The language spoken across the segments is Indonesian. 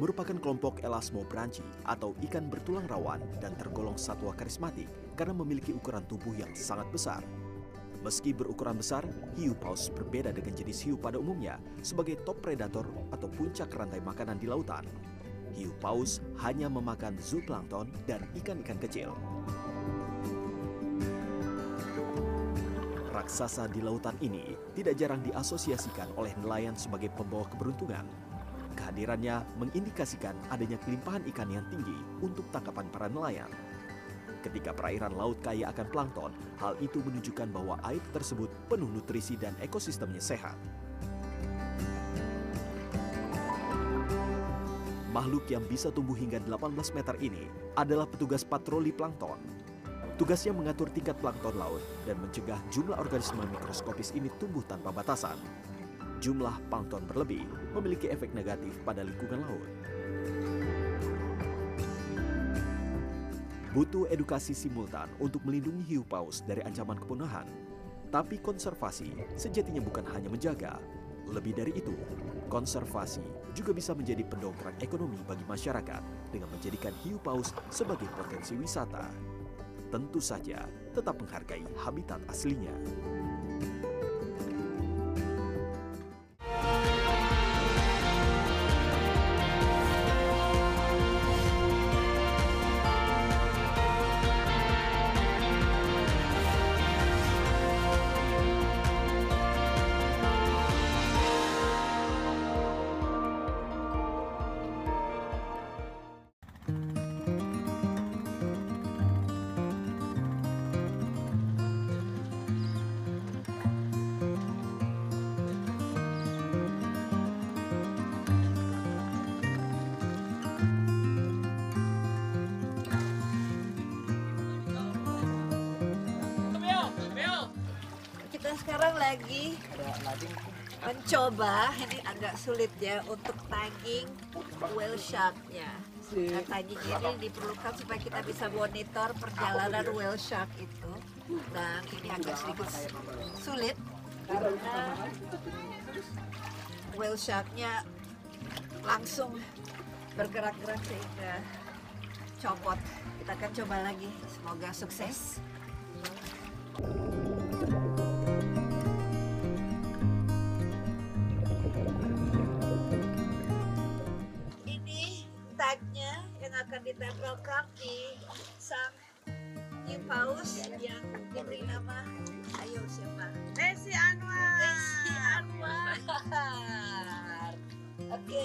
merupakan kelompok Elasmobranchi atau ikan bertulang rawan dan tergolong satwa karismatik karena memiliki ukuran tubuh yang sangat besar. Meski berukuran besar, hiu paus berbeda dengan jenis hiu pada umumnya sebagai top predator atau puncak rantai makanan di lautan. Hiu paus hanya memakan zooplankton dan ikan-ikan kecil. Raksasa di lautan ini tidak jarang diasosiasikan oleh nelayan sebagai pembawa keberuntungan. Kehadirannya mengindikasikan adanya kelimpahan ikan yang tinggi untuk tangkapan para nelayan. Ketika perairan laut kaya akan plankton, hal itu menunjukkan bahwa air tersebut penuh nutrisi dan ekosistemnya sehat. Makhluk yang bisa tumbuh hingga 18 meter ini adalah petugas patroli plankton. Tugasnya mengatur tingkat plankton laut dan mencegah jumlah organisme mikroskopis ini tumbuh tanpa batasan. Jumlah plankton berlebih memiliki efek negatif pada lingkungan laut. Butuh edukasi simultan untuk melindungi hiu paus dari ancaman kepunahan. Tapi konservasi sejatinya bukan hanya menjaga. Lebih dari itu, konservasi juga bisa menjadi pendongkrak ekonomi bagi masyarakat dengan menjadikan hiu paus sebagai potensi wisata. Tentu saja tetap menghargai habitat aslinya. Sekarang lagi mencoba, ini agak sulit ya untuk tagging whale sharknya. Nah, tagging ini diperlukan supaya kita bisa monitor perjalanan whale shark itu. Dan ini agak sedikit sulit karena whale sharknya langsung bergerak-gerak sehingga copot. Kita akan coba lagi, semoga sukses. ini yang akan ditempelkan di sang new paus yang diberi nama ayo siapa. Desi Anwar. Desi Anwar. Oke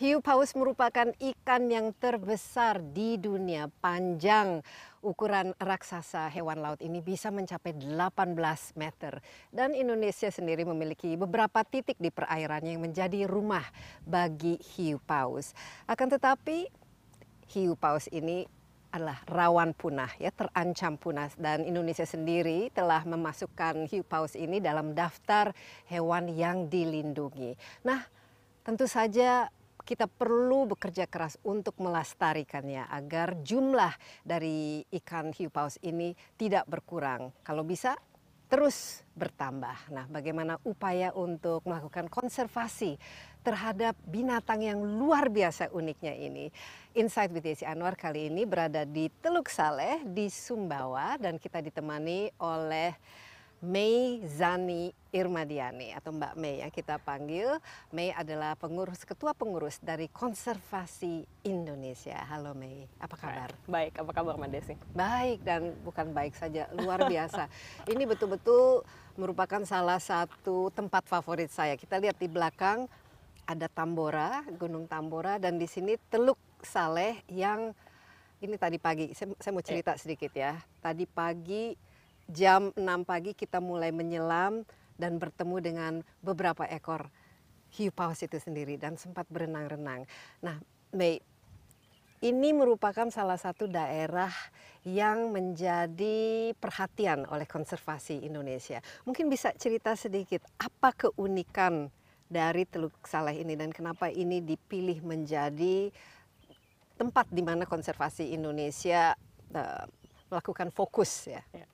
Hiu paus merupakan ikan yang terbesar di dunia. Panjang ukuran raksasa hewan laut ini bisa mencapai 18 meter. Dan Indonesia sendiri memiliki beberapa titik di perairannya yang menjadi rumah bagi hiu paus. Akan tetapi hiu paus ini adalah rawan punah ya terancam punah dan Indonesia sendiri telah memasukkan hiu paus ini dalam daftar hewan yang dilindungi. Nah, tentu saja kita perlu bekerja keras untuk melestarikannya agar jumlah dari ikan hiu paus ini tidak berkurang. Kalau bisa terus bertambah. Nah, bagaimana upaya untuk melakukan konservasi terhadap binatang yang luar biasa uniknya ini? Insight with Desi Anwar kali ini berada di Teluk Saleh di Sumbawa dan kita ditemani oleh Mei Zani Irmadiani atau Mbak Mei yang kita panggil. Mei adalah pengurus ketua pengurus dari Konservasi Indonesia. Halo Mei, apa kabar? Baik, apa kabar Mbak Desi? Baik dan bukan baik saja, luar biasa. Ini betul-betul merupakan salah satu tempat favorit saya. Kita lihat di belakang ada Tambora, Gunung Tambora dan di sini Teluk Saleh yang ini tadi pagi. Saya, saya mau cerita sedikit ya. Tadi pagi jam 6 pagi kita mulai menyelam dan bertemu dengan beberapa ekor hiu paus itu sendiri dan sempat berenang-renang. Nah, Mei, ini merupakan salah satu daerah yang menjadi perhatian oleh konservasi Indonesia. Mungkin bisa cerita sedikit apa keunikan dari Teluk Saleh ini dan kenapa ini dipilih menjadi tempat di mana konservasi Indonesia uh, melakukan fokus ya. ya.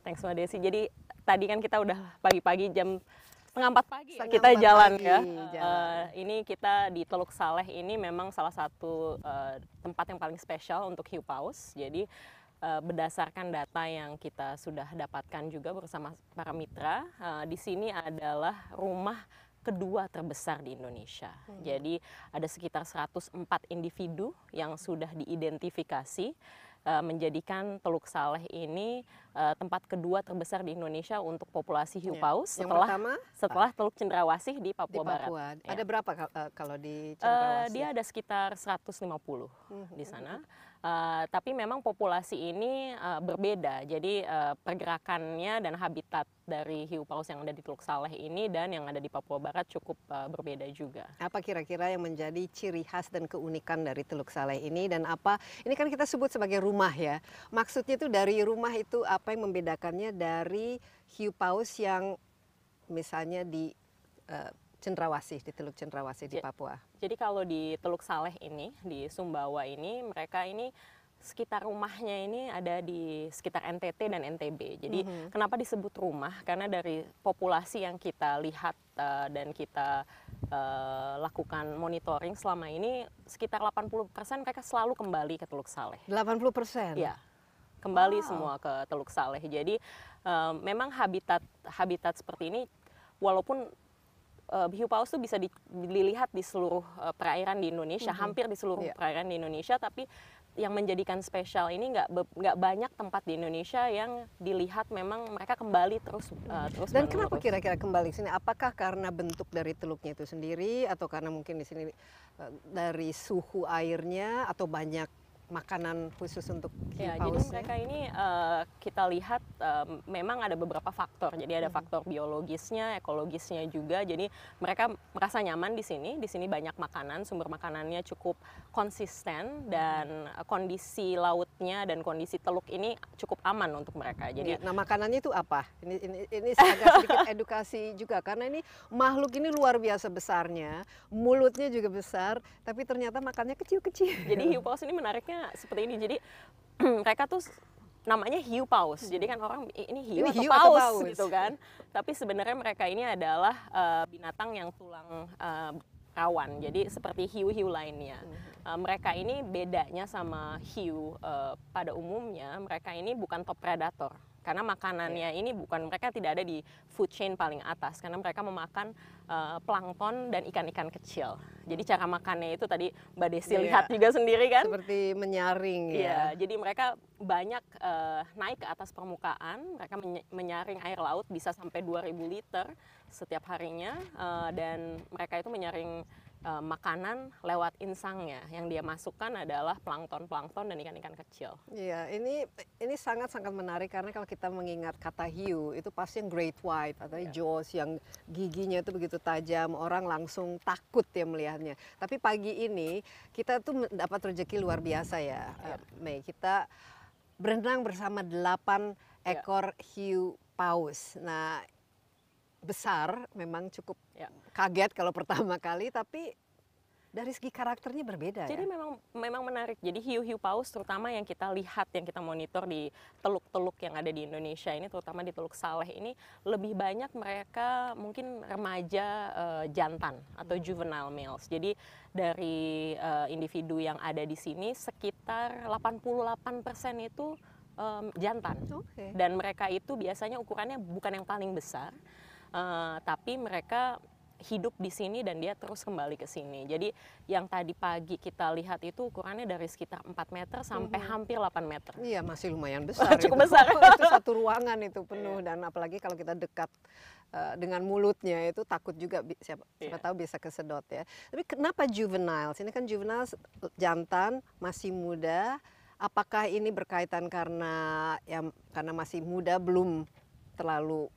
Thanks Mbak Desi. Jadi tadi kan kita udah pagi-pagi jam setengah empat pagi setengah kita jalan pagi, ya. jalan. Uh, ini kita di Teluk Saleh ini memang salah satu uh, tempat yang paling spesial untuk hiu paus. Jadi uh, berdasarkan data yang kita sudah dapatkan juga bersama para mitra, uh, di sini adalah rumah kedua terbesar di Indonesia. Hmm. Jadi ada sekitar 104 individu yang sudah diidentifikasi menjadikan Teluk Saleh ini uh, tempat kedua terbesar di Indonesia untuk populasi hiu paus ya. setelah pertama, setelah Teluk Cendrawasih di Papua, di Papua. Barat. Ada ya. berapa uh, kalau di Uh, Cendrawasih? dia ada sekitar 150 hmm. di sana. Uh, tapi memang populasi ini uh, berbeda. Jadi uh, pergerakannya dan habitat dari hiu paus yang ada di Teluk Saleh ini dan yang ada di Papua Barat cukup uh, berbeda juga. Apa kira-kira yang menjadi ciri khas dan keunikan dari Teluk Saleh ini dan apa ini kan kita sebut sebagai rumah ya. Maksudnya itu dari rumah itu apa yang membedakannya dari hiu paus yang misalnya di uh, Cendrawasih di Teluk Cendrawasih di Papua. Jadi kalau di Teluk Saleh ini di Sumbawa ini mereka ini sekitar rumahnya ini ada di sekitar NTT dan NTB. Jadi mm -hmm. kenapa disebut rumah? Karena dari populasi yang kita lihat uh, dan kita uh, lakukan monitoring selama ini sekitar 80% mereka selalu kembali ke Teluk Saleh. 80%? Iya. Kembali wow. semua ke Teluk Saleh. Jadi uh, memang habitat habitat seperti ini walaupun uh, hiu paus itu bisa dilihat di seluruh uh, perairan di Indonesia, mm -hmm. hampir di seluruh yeah. perairan di Indonesia, tapi yang menjadikan spesial ini nggak nggak banyak tempat di Indonesia yang dilihat memang mereka kembali terus uh, terus. Dan kenapa kira-kira kembali sini? Apakah karena bentuk dari teluknya itu sendiri, atau karena mungkin di sini uh, dari suhu airnya, atau banyak makanan khusus untuk ya, jadi mereka ini uh, kita lihat uh, memang ada beberapa faktor. Jadi ada hmm. faktor biologisnya, ekologisnya juga. Jadi mereka merasa nyaman di sini. Di sini banyak makanan, sumber makanannya cukup konsisten dan uh, kondisi lautnya dan kondisi teluk ini cukup aman untuk mereka. Jadi nah makanannya itu apa? Ini ini, ini agak sedikit edukasi juga karena ini makhluk ini luar biasa besarnya, mulutnya juga besar, tapi ternyata makannya kecil-kecil. Jadi hiu paus ini menariknya seperti ini. Jadi mereka tuh namanya hiu paus. Jadi kan orang ini hiu, ini atau, hiu paus, atau paus gitu kan. Tapi sebenarnya mereka ini adalah uh, binatang yang tulang uh, rawan. Jadi seperti hiu-hiu lainnya. Uh, mereka ini bedanya sama hiu uh, pada umumnya, mereka ini bukan top predator karena makanannya ini bukan mereka tidak ada di food chain paling atas karena mereka memakan uh, plankton dan ikan-ikan kecil. Jadi cara makannya itu tadi Mbak Desi yeah. lihat juga sendiri kan? Seperti menyaring ya. Yeah, jadi mereka banyak uh, naik ke atas permukaan, mereka menyaring air laut bisa sampai 2000 liter setiap harinya uh, dan mereka itu menyaring uh, makanan lewat insangnya yang dia masukkan adalah plankton-plankton dan ikan-ikan kecil. Iya, ini ini sangat-sangat menarik karena kalau kita mengingat kata hiu itu pasti yang great white atau yeah. jaws yang giginya itu begitu tajam, orang langsung takut ya melihatnya. Tapi pagi ini kita tuh dapat rezeki luar biasa ya, yeah. Mei. Kita berenang bersama delapan iya. ekor yeah. hiu paus. Nah, besar memang cukup ya. kaget kalau pertama kali tapi dari segi karakternya berbeda jadi ya? memang memang menarik jadi hiu-hiu paus terutama yang kita lihat yang kita monitor di teluk-teluk yang ada di Indonesia ini terutama di Teluk Saleh ini lebih banyak mereka mungkin remaja uh, jantan atau hmm. juvenile males jadi dari uh, individu yang ada di sini sekitar 88% itu um, jantan okay. dan mereka itu biasanya ukurannya bukan yang paling besar uh, tapi mereka hidup di sini dan dia terus kembali ke sini. Jadi yang tadi pagi kita lihat itu ukurannya dari sekitar 4 meter sampai mm -hmm. hampir 8 meter. Iya, masih lumayan besar. Cukup itu. besar. itu satu ruangan itu penuh yeah. dan apalagi kalau kita dekat uh, dengan mulutnya itu takut juga siapa, yeah. siapa tahu bisa kesedot ya. Tapi kenapa juveniles? Ini kan juveniles jantan, masih muda. Apakah ini berkaitan karena ya karena masih muda belum terlalu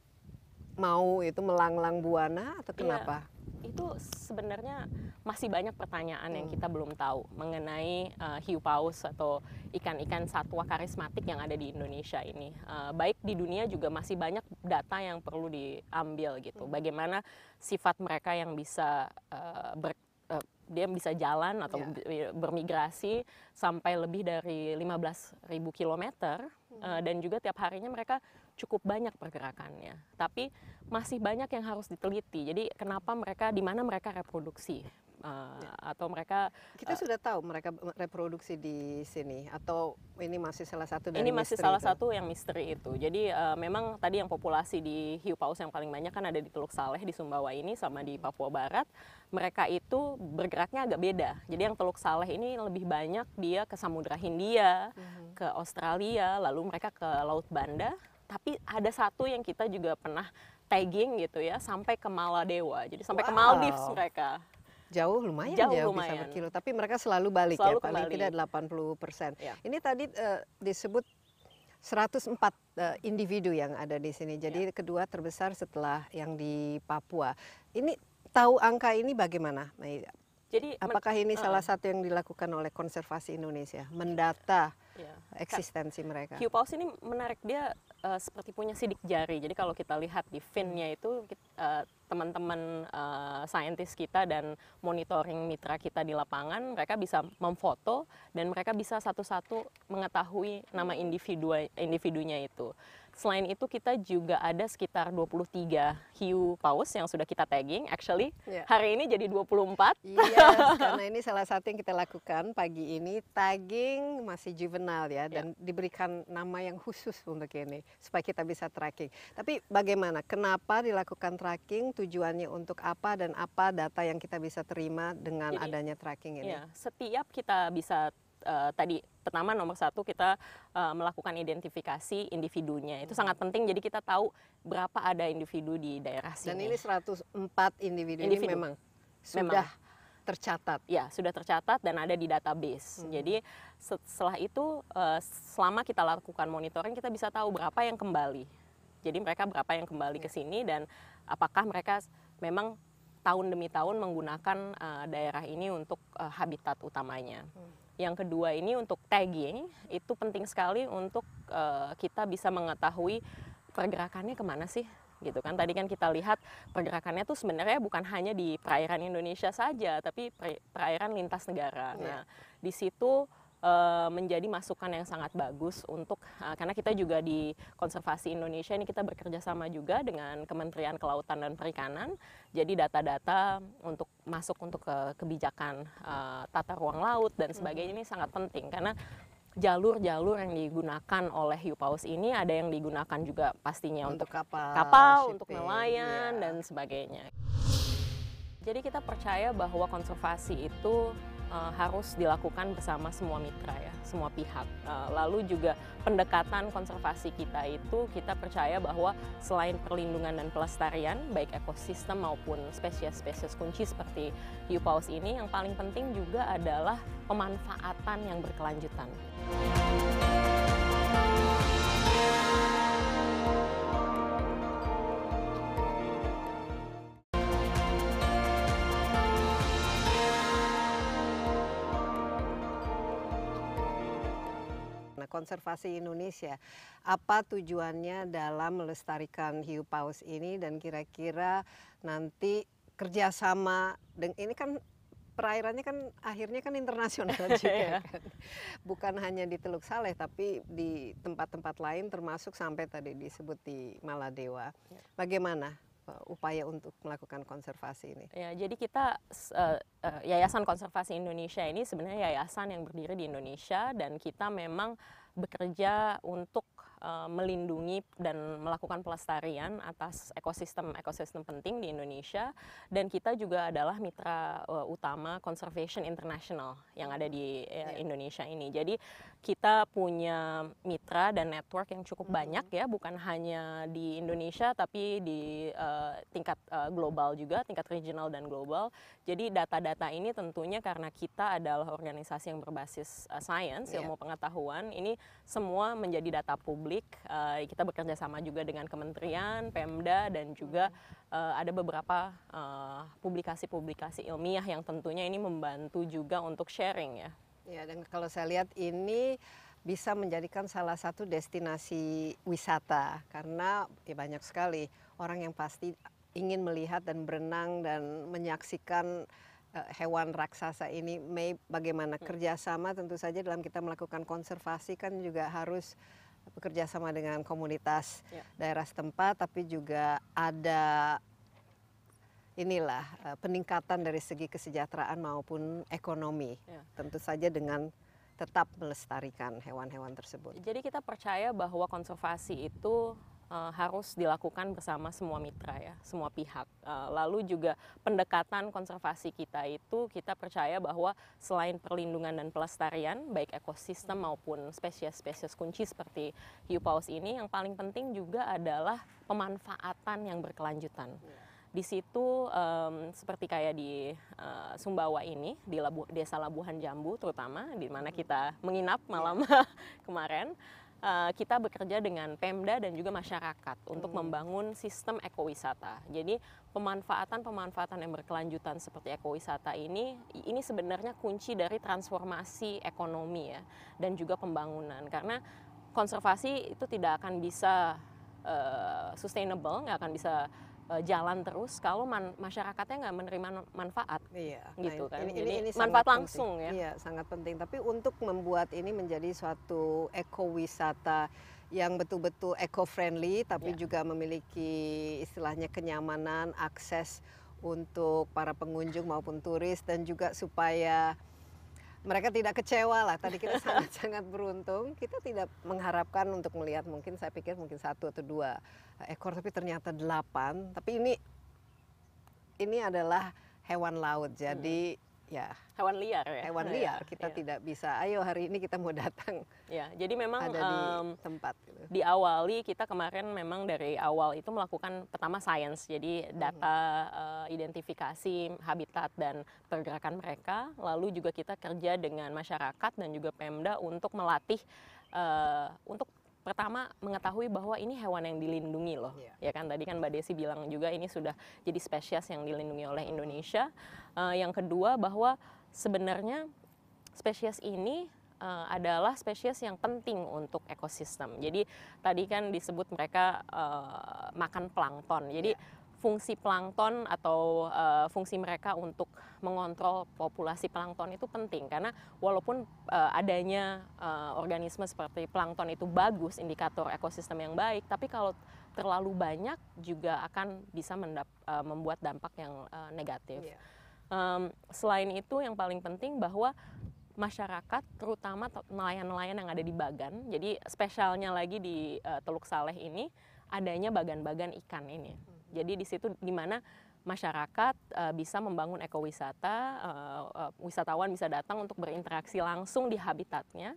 mau itu melanglang buana atau iya. kenapa? Ya, itu sebenarnya masih banyak pertanyaan yang Hmm. kita belum tahu mengenai uh, hiu paus atau ikan-ikan satwa karismatik yang ada di Indonesia ini. Uh, baik di dunia juga masih banyak data yang perlu diambil gitu. Hmm. Bagaimana sifat mereka yang bisa uh, ber, uh, dia bisa jalan atau bi- bermigrasi sampai lebih dari 15.000 kilometer uh, dan juga tiap harinya mereka cukup banyak pergerakannya. Tapi masih banyak yang harus diteliti. Jadi kenapa mereka di mana mereka reproduksi Uh, atau mereka Kita sudah tahu mereka reproduksi di sini atau ini masih salah satu dari ini masih salah itu? satu yang misteri itu. Jadi uh, memang tadi yang populasi di hiu paus yang paling banyak kan ada di Teluk Saleh di Sumbawa ini sama di Papua Barat. Mereka itu bergeraknya agak beda. Jadi yang Teluk Saleh ini lebih banyak dia ke Samudra Hindia, Mhm. ke Australia, lalu mereka ke Laut Banda. Tapi ada satu yang kita juga pernah tagging gitu ya sampai ke Maladewa. Jadi sampai ke Wow. Maldives mereka. Jauh lumayan Jauh ya bisa lumayan. berkilo, tapi mereka selalu balik Selalu ya, paling kembali. tidak 80 persen. Ya. Ini tadi eh, disebut 104 eh, individu yang ada di sini. Jadi kedua terbesar setelah yang di Papua. Ini tahu angka ini bagaimana? Jadi Apakah ini eh, salah satu yang dilakukan oleh Konservasi Indonesia, mendata ya. Eksistensi mereka? Hiu paus ini menarik dia eh, seperti punya sidik jari. Jadi kalau kita lihat di finnya itu eh, teman-teman eh, saintis kita dan monitoring mitra kita di lapangan mereka bisa memfoto dan mereka bisa satu-satu mengetahui nama individu individunya itu. Selain itu kita juga ada sekitar 23 hiu paus yang sudah kita tagging. Actually Ya. hari ini jadi 24. Yes, karena ini salah satu yang kita lakukan pagi ini tagging masih juvenile ya dan diberikan nama yang khusus untuk ini supaya kita bisa tracking. Tapi bagaimana? Kenapa dilakukan tracking? Tujuannya untuk apa dan apa data yang kita bisa terima dengan Jadi, adanya tracking ini? Ya, setiap kita bisa eh, tadi pertama nomor satu kita eh, melakukan identifikasi individunya itu sangat penting. Jadi kita tahu berapa ada individu di daerah Dan sini. ini 104 individu, ini Individu. memang sudah tercatat. ya sudah tercatat dan ada di database. Jadi se- setelah itu eh, selama kita lakukan monitoring kita bisa tahu berapa yang kembali. Jadi mereka berapa yang kembali ke sini dan apakah mereka memang tahun demi tahun menggunakan daerah ini untuk habitat utamanya. Yang kedua ini untuk tagging itu penting sekali untuk eh, kita bisa mengetahui pergerakannya ke mana sih gitu kan tadi kan kita lihat pergerakannya tuh sebenarnya bukan hanya di perairan Indonesia saja tapi per- perairan lintas negara. Iya. Nah di situ eh, menjadi masukan yang sangat bagus untuk eh, karena kita juga di konservasi Indonesia ini kita bekerja sama juga dengan Kementerian Kelautan dan Perikanan. Jadi data-data untuk masuk untuk ke kebijakan eh, tata ruang laut dan sebagainya ini sangat penting karena jalur-jalur yang digunakan oleh hiu paus ini ada yang digunakan juga pastinya Untuk untuk kapal, kapal, untuk shipping, nelayan iya. dan sebagainya. Jadi kita percaya bahwa konservasi itu eh, harus dilakukan bersama semua mitra ya, semua pihak. Eh, lalu juga pendekatan konservasi kita itu kita percaya bahwa selain perlindungan dan pelestarian baik ekosistem maupun spesies-spesies kunci seperti hiu paus ini yang paling penting juga adalah pemanfaatan yang berkelanjutan. Konservasi Indonesia, apa tujuannya dalam melestarikan hiu paus ini dan kira-kira nanti kerjasama dengan ini kan perairannya kan akhirnya kan internasional juga Iya. kan, bukan hanya di Teluk Saleh tapi di tempat-tempat lain termasuk sampai tadi disebut di Maladewa. Bagaimana uh, upaya untuk melakukan konservasi ini? Ya, jadi kita eh, eh, Yayasan Konservasi Indonesia ini sebenarnya yayasan yang berdiri di Indonesia dan kita memang bekerja untuk eh, melindungi dan melakukan pelestarian atas ekosistem-ekosistem penting di Indonesia dan kita juga adalah mitra eh, utama Conservation International yang ada di Ya. Indonesia ini. Jadi kita punya mitra dan network yang cukup banyak ya, bukan hanya di Indonesia tapi di eh, tingkat eh, global juga, tingkat regional dan global. Jadi data-data ini tentunya karena kita adalah organisasi yang berbasis eh, science, Iya. ilmu pengetahuan, ini semua menjadi data publik publik. Uh, kita bekerja sama juga dengan kementerian, Pemda, dan juga uh, ada beberapa publikasi-publikasi uh, ilmiah yang tentunya ini membantu juga untuk sharing ya. Ya, dan kalau saya lihat ini bisa menjadikan salah satu destinasi wisata karena ya banyak sekali orang yang pasti ingin melihat dan berenang dan menyaksikan uh, hewan raksasa ini. May bagaimana hmm. kerjasama tentu saja dalam kita melakukan konservasi kan juga harus bekerja sama dengan komunitas ya. daerah setempat, tapi juga ada inilah uh, peningkatan dari segi kesejahteraan maupun ekonomi. Ya. Tentu saja dengan tetap melestarikan hewan-hewan tersebut. Jadi kita percaya bahwa konservasi itu uh, harus dilakukan bersama semua mitra ya, semua pihak. Uh, lalu juga pendekatan konservasi kita itu kita percaya bahwa selain perlindungan dan pelestarian baik ekosistem maupun spesies-spesies kunci seperti hiu paus ini yang paling penting juga adalah pemanfaatan yang berkelanjutan. Yeah di situ um, seperti kayak di uh, Sumbawa ini di Labu, desa Labuhan Jambu terutama di mana kita menginap malam kemarin uh, kita bekerja dengan Pemda dan juga masyarakat untuk hmm. membangun sistem ekowisata. Jadi pemanfaatan-pemanfaatan yang berkelanjutan seperti ekowisata ini ini sebenarnya kunci dari transformasi ekonomi ya dan juga pembangunan karena konservasi itu tidak akan bisa uh, sustainable, nggak akan bisa uh, jalan terus kalau man, masyarakatnya nggak menerima manfaat iya, gitu nah, kan ini, jadi ini, ini manfaat langsung penting. ya iya sangat penting tapi untuk membuat ini menjadi suatu ekowisata yang betul-betul eco-friendly tapi yeah. juga memiliki istilahnya kenyamanan akses untuk para pengunjung maupun turis dan juga supaya mereka tidak kecewa lah. Tadi kita sangat-sangat beruntung. Kita tidak mengharapkan untuk melihat mungkin saya pikir mungkin satu atau dua ekor, tapi ternyata delapan. Tapi ini ini adalah hewan laut, jadi hmm ya hewan liar ya hewan liar ya, kita ya. tidak bisa ayo hari ini kita mau datang ya jadi memang ada di um, tempat gitu. diawali kita kemarin memang dari awal itu melakukan pertama sains jadi hmm. data uh, identifikasi habitat dan pergerakan mereka lalu juga kita kerja dengan masyarakat dan juga Pemda untuk melatih uh, untuk pertama mengetahui bahwa ini hewan yang dilindungi loh yeah. ya kan? Tadi kan mbak Desi bilang juga ini sudah jadi spesies yang dilindungi oleh Indonesia. Uh, yang kedua bahwa sebenarnya spesies ini uh, adalah spesies yang penting untuk ekosistem. Jadi tadi kan disebut mereka uh, makan plankton. Jadi yeah fungsi plankton atau uh, fungsi mereka untuk mengontrol populasi plankton itu penting karena walaupun uh, adanya uh, organisme seperti plankton itu bagus indikator ekosistem yang baik tapi kalau terlalu banyak juga akan bisa mendap, uh, membuat dampak yang uh, negatif. Yeah. Um, selain itu yang paling penting bahwa masyarakat terutama nelayan-nelayan yang ada di Bagan jadi spesialnya lagi di uh, Teluk Saleh ini adanya bagan-bagan ikan ini jadi di situ di mana masyarakat uh, bisa membangun ekowisata, uh, uh, wisatawan bisa datang untuk berinteraksi langsung di habitatnya.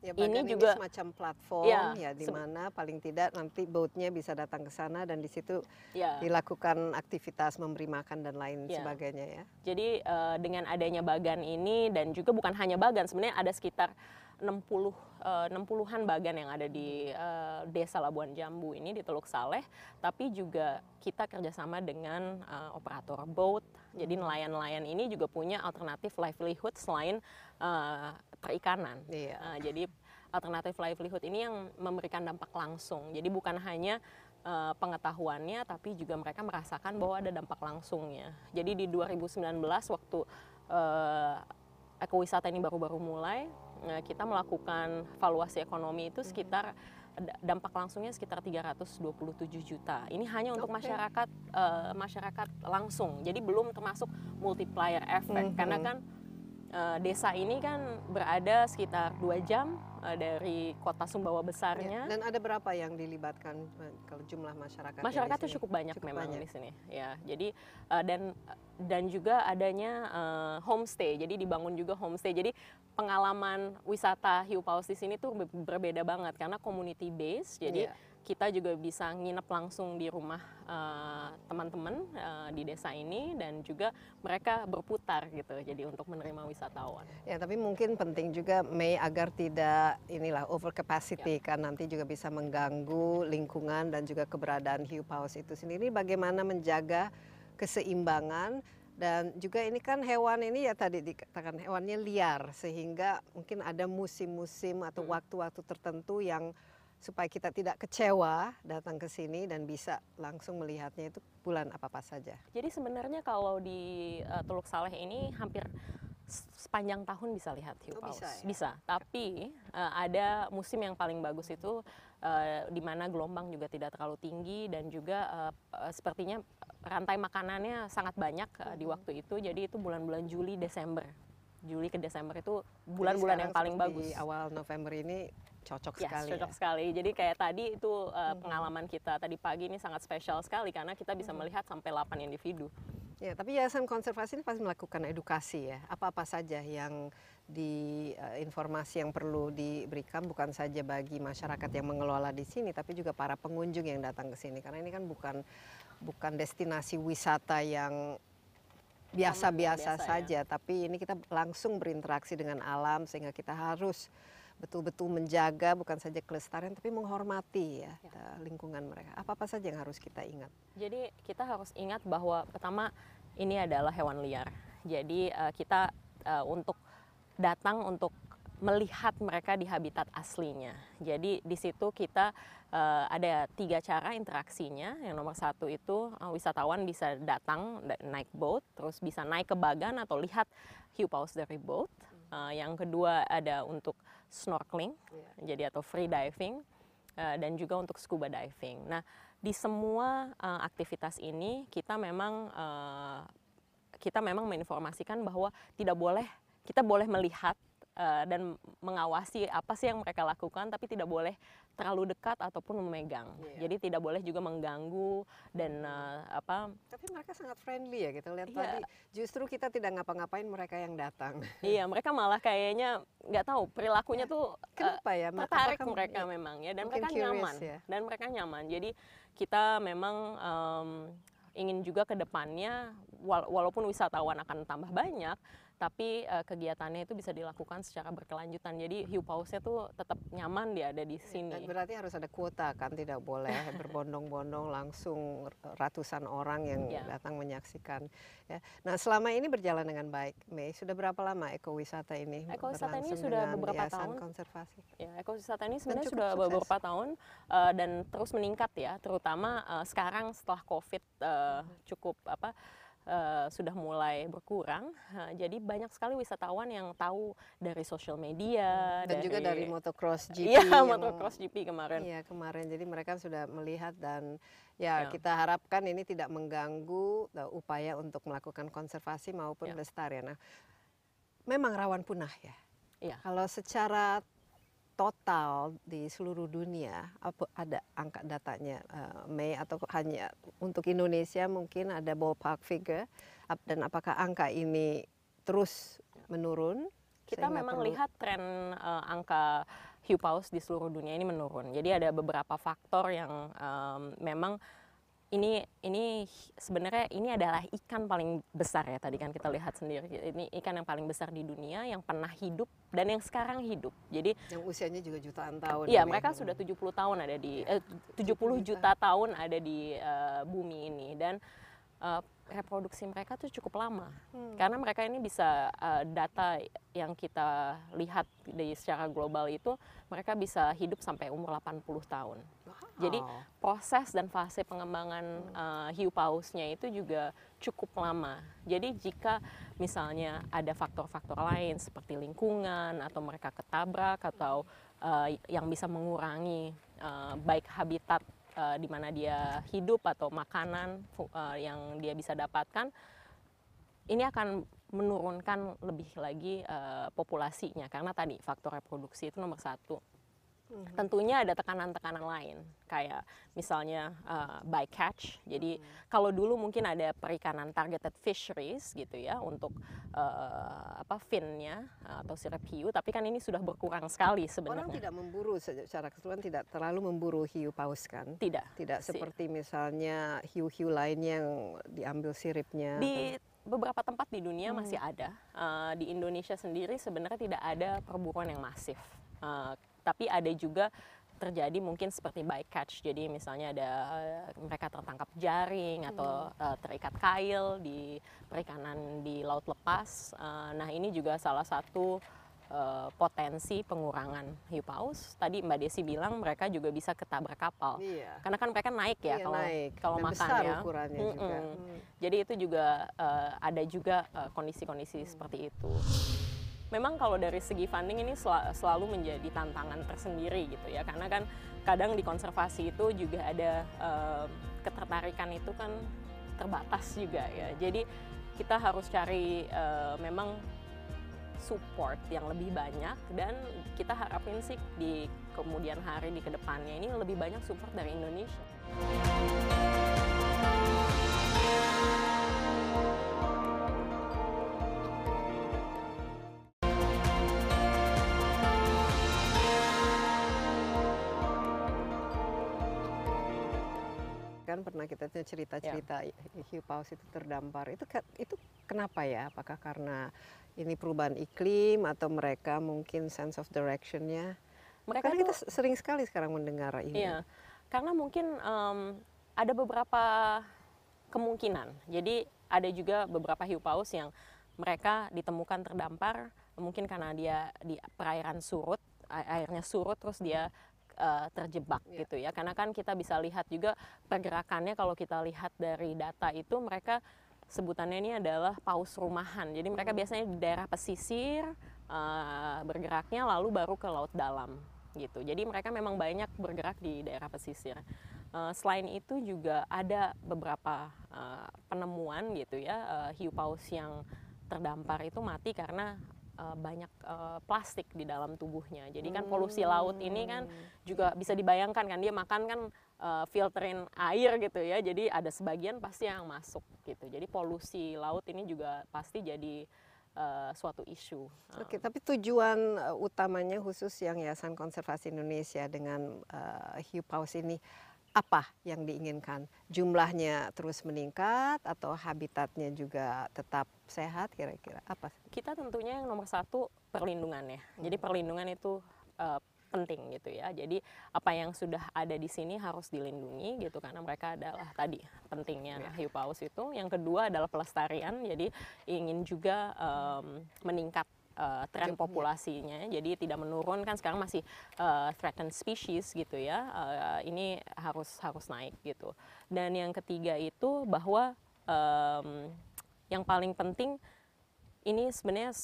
Ya, ini juga ini semacam platform ya, ya di mana paling tidak nanti boatnya bisa datang ke sana dan di situ ya. dilakukan aktivitas memberi makan dan lain ya. sebagainya ya. Jadi uh, dengan adanya bagan ini dan juga bukan hanya bagan sebenarnya ada sekitar 60 uh, 60-an bagan yang ada di uh, Desa Labuan Jambu ini di Teluk Saleh, tapi juga kita kerjasama dengan uh, operator boat. Jadi hmm. nelayan-nelayan ini juga punya alternatif livelihood selain uh, perikanan. Iya. Uh, jadi alternatif livelihood ini yang memberikan dampak langsung. Jadi bukan hanya uh, pengetahuannya, tapi juga mereka merasakan bahwa ada dampak langsungnya. Jadi di 2019 waktu uh, ekowisata ini baru-baru mulai, kita melakukan valuasi ekonomi itu sekitar dampak langsungnya sekitar 327 juta. Ini hanya untuk okay. masyarakat uh, masyarakat langsung. Jadi belum termasuk multiplier effect mm -hmm. karena kan uh, desa ini kan berada sekitar dua jam uh, dari kota Sumbawa besarnya. Ya, dan ada berapa yang dilibatkan kalau jumlah masyarakat? Masyarakatnya cukup banyak cukup memang banyak. di sini. Ya, jadi uh, dan dan juga adanya uh, homestay. Jadi dibangun juga homestay. Jadi pengalaman wisata hiu paus di sini tuh berbeda banget karena community base. Jadi yeah. Kita juga bisa nginep langsung di rumah uh, teman-teman uh, di desa ini dan juga mereka berputar gitu jadi untuk menerima wisatawan. Ya tapi mungkin penting juga Mei agar tidak inilah over capacity ya. kan nanti juga bisa mengganggu lingkungan dan juga keberadaan hiu paus itu sendiri bagaimana menjaga keseimbangan dan juga ini kan hewan ini ya tadi dikatakan hewannya liar sehingga mungkin ada musim-musim atau hmm. waktu-waktu tertentu yang supaya kita tidak kecewa datang ke sini dan bisa langsung melihatnya itu bulan apa apa saja. Jadi sebenarnya kalau di uh, Teluk Saleh ini hampir sepanjang tahun bisa lihat hiu oh, paus. Bisa, ya? bisa. Tapi uh, ada musim yang paling bagus itu uh, di mana gelombang juga tidak terlalu tinggi dan juga uh, sepertinya rantai makanannya sangat banyak uh, di waktu itu. Jadi itu bulan-bulan Juli Desember. Juli ke Desember itu bulan-bulan yang paling bagus. Di awal November ini cocok yes, sekali. cocok ya? sekali. Jadi kayak tadi itu uh, hmm. pengalaman kita tadi pagi ini sangat spesial sekali karena kita bisa hmm. melihat sampai 8 individu. Ya, tapi Yayasan Konservasi ini pasti melakukan edukasi ya. Apa-apa saja yang di uh, informasi yang perlu diberikan bukan saja bagi masyarakat yang mengelola di sini, tapi juga para pengunjung yang datang ke sini. Karena ini kan bukan bukan destinasi wisata yang biasa-biasa ya. saja, ya. tapi ini kita langsung berinteraksi dengan alam sehingga kita harus betul-betul menjaga bukan saja kelestarian tapi menghormati ya, ya. lingkungan mereka. Apa-apa saja yang harus kita ingat? Jadi kita harus ingat bahwa pertama ini adalah hewan liar. Jadi uh, kita uh, untuk datang untuk melihat mereka di habitat aslinya. Jadi di situ kita uh, ada tiga cara interaksinya. Yang nomor satu itu uh, wisatawan bisa datang naik boat, terus bisa naik ke bagan atau lihat hiu paus dari boat. Uh, yang kedua ada untuk snorkeling, yeah. jadi atau free diving, uh, dan juga untuk scuba diving. Nah di semua uh, aktivitas ini kita memang uh, kita memang menginformasikan bahwa tidak boleh kita boleh melihat uh, dan mengawasi apa sih yang mereka lakukan tapi tidak boleh terlalu dekat ataupun memegang. Yeah. Jadi tidak boleh juga mengganggu dan uh, apa Tapi mereka sangat friendly ya gitu lihat yeah. tadi justru kita tidak ngapa-ngapain mereka yang datang. Iya, mereka malah kayaknya nggak tahu perilakunya yeah. tuh kenapa ya? Tertarik Apakah mereka ya, memang ya dan mereka nyaman. Ya? Dan mereka nyaman. Jadi kita memang um, ingin juga ke depannya walaupun wisatawan akan tambah banyak tapi uh, kegiatannya itu bisa dilakukan secara berkelanjutan. Jadi hiu pausnya tuh tetap nyaman dia ada di sini. Dan berarti harus ada kuota kan, tidak boleh berbondong-bondong langsung ratusan orang yang yeah. datang menyaksikan. Ya. Nah selama ini berjalan dengan baik, Mei. Sudah berapa lama ekowisata ini? Ekowisata ini sudah beberapa tahun. konservasi. Ya, ekowisata ini sebenarnya sudah sukses. beberapa tahun uh, dan terus meningkat ya, terutama uh, sekarang setelah COVID uh, cukup apa uh, sudah mulai berkurang. Uh, jadi banyak sekali wisatawan yang tahu dari sosial media dan dari, juga dari motocross GP. Iya, motocross GP kemarin. Iya, kemarin. Jadi mereka sudah melihat dan ya, ya. kita harapkan ini tidak mengganggu uh, upaya untuk melakukan konservasi maupun ya. pelestarian. Nah, memang rawan punah ya. Iya. Kalau secara total di seluruh dunia apa ada angka datanya uh, Mei atau hanya untuk Indonesia mungkin ada ballpark figure dan apakah angka ini terus menurun? Kita memang perlu... lihat tren uh, angka hiu paus di seluruh dunia ini menurun. Jadi ada beberapa faktor yang um, memang ini ini sebenarnya ini adalah ikan paling besar ya tadi kan kita lihat sendiri. Ini ikan yang paling besar di dunia yang pernah hidup dan yang sekarang hidup. Jadi yang usianya juga jutaan tahun iya mereka sudah 70 tahun ada di eh, 70 juta. tahun ada di uh, bumi ini. Dan uh, reproduksi mereka tuh cukup lama hmm. karena mereka ini bisa uh, data yang kita lihat di secara global itu mereka bisa hidup sampai umur 80 tahun. Wow. Jadi proses dan fase pengembangan uh, hiu pausnya itu juga cukup lama. Jadi jika misalnya ada faktor-faktor lain seperti lingkungan atau mereka ketabrak atau uh, yang bisa mengurangi uh, baik habitat uh, di mana dia hidup atau makanan uh, yang dia bisa dapatkan ini akan menurunkan lebih lagi uh, populasinya. Karena tadi faktor reproduksi itu nomor satu tentunya ada tekanan-tekanan lain kayak misalnya uh, bycatch. Jadi kalau dulu mungkin ada perikanan targeted fisheries gitu ya untuk uh, apa finnya atau sirip hiu, tapi kan ini sudah berkurang sekali Orang sebenarnya. tidak memburu secara keseluruhan tidak terlalu memburu hiu paus kan? Tidak. Tidak Si- seperti misalnya hiu-hiu lainnya yang diambil siripnya. di beberapa tempat di dunia Hmm. masih ada. Uh, di Indonesia sendiri sebenarnya tidak ada perburuan yang masif. Uh, tapi ada juga terjadi mungkin seperti bycatch. Jadi misalnya ada uh, mereka tertangkap jaring atau Hmm. uh, terikat kail di perikanan di laut lepas. Uh, nah ini juga salah satu uh, potensi pengurangan hiu paus. Tadi Mbak Desi bilang mereka juga bisa ketabrak kapal. Iya. Karena kan mereka naik ya Iya, kalau naik. kalau Dan makan besar ya. ukurannya juga. Mm-mm. Hmm. Jadi itu juga eh, ada juga eh, kondisi-kondisi seperti itu. Memang kalau dari segi funding ini sel- selalu menjadi tantangan tersendiri gitu ya, karena kan kadang di konservasi itu juga ada eh, ketertarikan itu kan terbatas juga ya. Jadi kita harus cari eh, memang support yang lebih banyak dan kita harapin sih di kemudian hari di ke depannya ini lebih banyak support dari Indonesia. Kan pernah kita tuh cerita-cerita Ya. hiu paus itu terdampar itu kenapa ya apakah karena ini perubahan iklim atau mereka mungkin sense of directionnya Mereka karena kita sering sekali sekarang mendengar ini Iya, karena mungkin em, ada beberapa kemungkinan. Jadi ada juga beberapa hiu paus yang mereka ditemukan terdampar, mungkin karena dia di perairan surut, airnya surut terus dia eh, terjebak Iya. gitu ya. Karena kan kita bisa lihat juga pergerakannya kalau kita lihat dari data itu mereka sebutannya ini adalah paus rumahan. Jadi mereka biasanya di daerah pesisir eh, bergeraknya lalu baru ke laut dalam gitu. Jadi mereka memang banyak bergerak di daerah pesisir. Eh, selain itu juga ada beberapa eh, penemuan gitu ya eh, hiu paus yang terdampar itu mati karena eh, banyak eh, plastik di dalam tubuhnya. Jadi kan polusi laut ini kan juga bisa dibayangkan kan dia makan kan eh, filterin air gitu ya. Jadi ada sebagian pasti yang masuk gitu. Jadi polusi laut ini juga pasti jadi eh, suatu isu. Oke, tapi tujuan uh, utamanya khusus yang Yayasan Konservasi Indonesia dengan uh, hiu paus ini apa yang diinginkan? Jumlahnya terus meningkat atau habitatnya juga tetap sehat kira-kira? Apa? kita tentunya yang nomor satu perlindungan ya. Jadi perlindungan itu eh, penting gitu ya. Jadi apa yang sudah ada di sini harus dilindungi gitu karena mereka adalah tadi pentingnya hiu paus itu. Yang kedua adalah pelestarian. Jadi ingin juga em, meningkat eh, tren populasinya. Jadi tidak menurun kan sekarang masih eh, threatened species gitu ya. Eh, ini harus harus naik gitu. Dan yang ketiga itu bahwa em, yang paling penting ini sebenarnya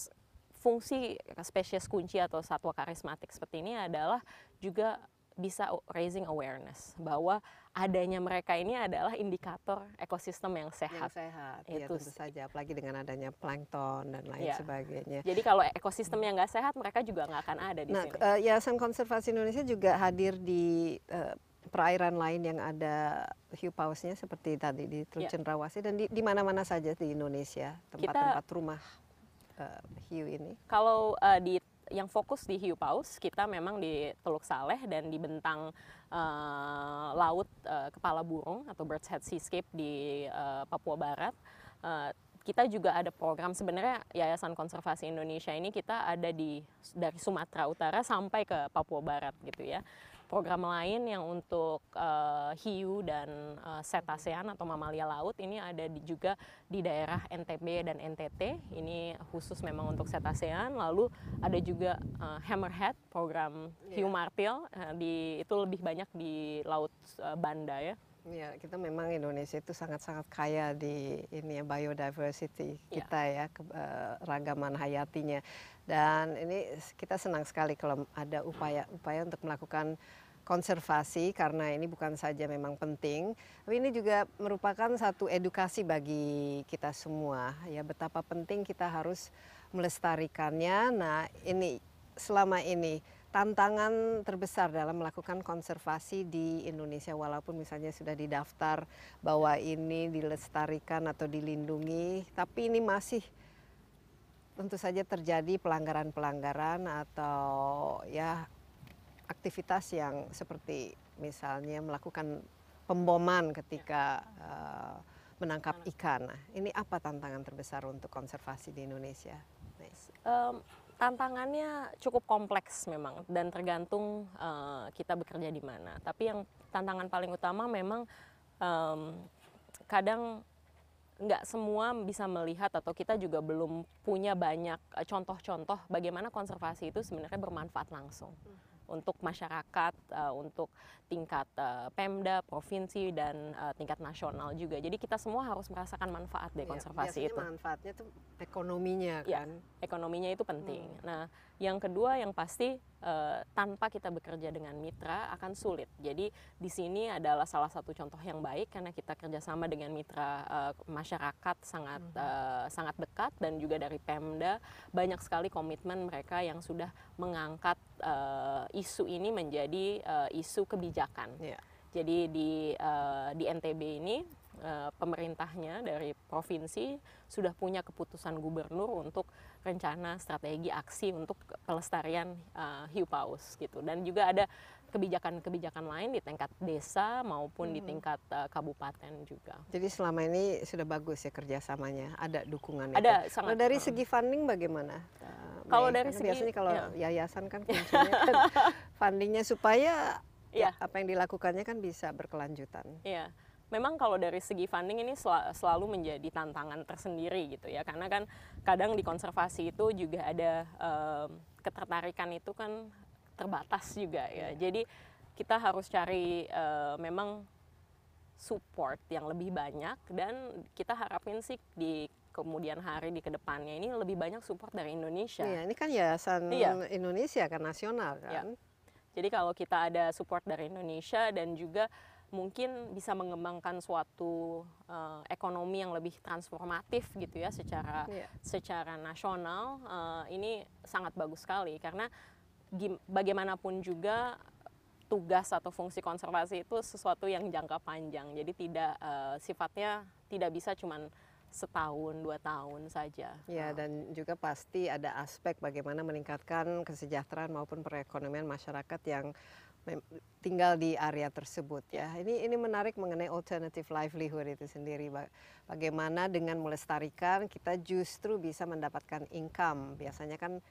fungsi spesies kunci atau satwa karismatik seperti ini adalah juga bisa raising awareness bahwa adanya mereka ini adalah indikator ekosistem yang Yang sehat. sehat, ya Itu tentu sih. saja. Apalagi dengan adanya plankton dan lain Iya. sebagainya. Jadi kalau ekosistem yang nggak sehat mereka juga nggak akan ada di Nah, sini. uh, Yayasan Konservasi Indonesia juga hadir di uh, perairan lain yang ada hiu pausnya seperti tadi di Teluk Ya. Cendrawasih dan di, di mana-mana saja di Indonesia tempat-tempat rumah uh, hiu ini. Kalau uh, di yang fokus di hiu paus, kita memang di Teluk Saleh dan di bentang uh, laut uh, kepala burung atau bird's head seascape di uh, Papua Barat. Uh, kita juga ada program sebenarnya Yayasan Konservasi Indonesia ini kita ada di dari Sumatera Utara sampai ke Papua Barat gitu ya. Program lain yang untuk uh, hiu dan uh, cetacean atau mamalia laut ini ada di, juga di daerah NTB dan NTT. Ini khusus memang untuk cetacean. Lalu ada juga uh, hammerhead program hiu martil uh, di itu lebih banyak di laut uh, Banda ya. Ya, kita memang Indonesia itu sangat-sangat kaya di ini ya biodiversity Ya. kita ya, keragaman hayatinya. Dan ini kita senang sekali kalau ada upaya-upaya untuk melakukan konservasi karena ini bukan saja memang penting, tapi ini juga merupakan satu edukasi bagi kita semua ya betapa penting kita harus melestarikannya. Nah, ini selama ini tantangan terbesar dalam melakukan konservasi di Indonesia walaupun misalnya sudah didaftar bahwa ini dilestarikan atau dilindungi tapi ini masih tentu saja terjadi pelanggaran-pelanggaran atau ya aktivitas yang seperti misalnya melakukan pemboman ketika uh, menangkap ikan. Nah, ini apa tantangan terbesar untuk konservasi di Indonesia? Um, tantangannya cukup kompleks memang dan tergantung uh, kita bekerja di mana. Tapi yang tantangan paling utama memang um, kadang nggak semua bisa melihat atau kita juga belum punya banyak eh, contoh-contoh bagaimana konservasi itu sebenarnya bermanfaat langsung. Hmm untuk masyarakat, uh, untuk tingkat uh, Pemda, provinsi dan uh, tingkat nasional juga. Jadi kita semua harus merasakan manfaat dari iya, konservasi ya, itu. manfaatnya itu ekonominya iya, kan. Ya, ekonominya itu penting. Hmm. Nah, yang kedua yang pasti uh, tanpa kita bekerja dengan mitra akan sulit. Jadi di sini adalah salah satu contoh yang baik karena kita kerjasama dengan mitra uh, masyarakat sangat hmm. uh, sangat dekat dan juga dari Pemda banyak sekali komitmen mereka yang sudah mengangkat isu ini menjadi isu kebijakan. Yeah. Jadi di di NTB ini pemerintahnya dari provinsi sudah punya keputusan gubernur untuk rencana strategi aksi untuk pelestarian uh, hiu paus gitu dan juga ada kebijakan-kebijakan lain di tingkat desa maupun hmm. di tingkat uh, kabupaten juga. Jadi selama ini sudah bagus ya kerjasamanya, ada dukungan. Ada sangat. Kalau dari segi funding bagaimana? kalau dari segi biasanya kalau ya. yayasan kan kuncinya kan fundingnya supaya ya. apa yang dilakukannya kan bisa berkelanjutan. Iya. Memang kalau dari segi funding ini sel selalu menjadi tantangan tersendiri gitu ya karena kan kadang di konservasi itu juga ada um, ketertarikan itu kan terbatas juga ya. Iya. Jadi kita harus cari uh, memang support yang lebih banyak dan kita harapin sih di kemudian hari di ke depannya ini lebih banyak support dari Indonesia. Iya, ini kan yayasan iya. Indonesia kan nasional kan. Iya. Jadi kalau kita ada support dari Indonesia dan juga mungkin bisa mengembangkan suatu uh, ekonomi yang lebih transformatif gitu ya secara iya. secara nasional uh, ini sangat bagus sekali karena bagaimanapun juga tugas atau fungsi konservasi itu sesuatu yang jangka panjang jadi tidak uh, sifatnya tidak bisa cuman setahun dua tahun saja. Ya dan juga pasti ada aspek bagaimana meningkatkan kesejahteraan maupun perekonomian masyarakat yang tinggal di area tersebut ya. Ini ini menarik mengenai alternative livelihood itu sendiri. Bagaimana dengan melestarikan kita justru bisa mendapatkan income. Biasanya kan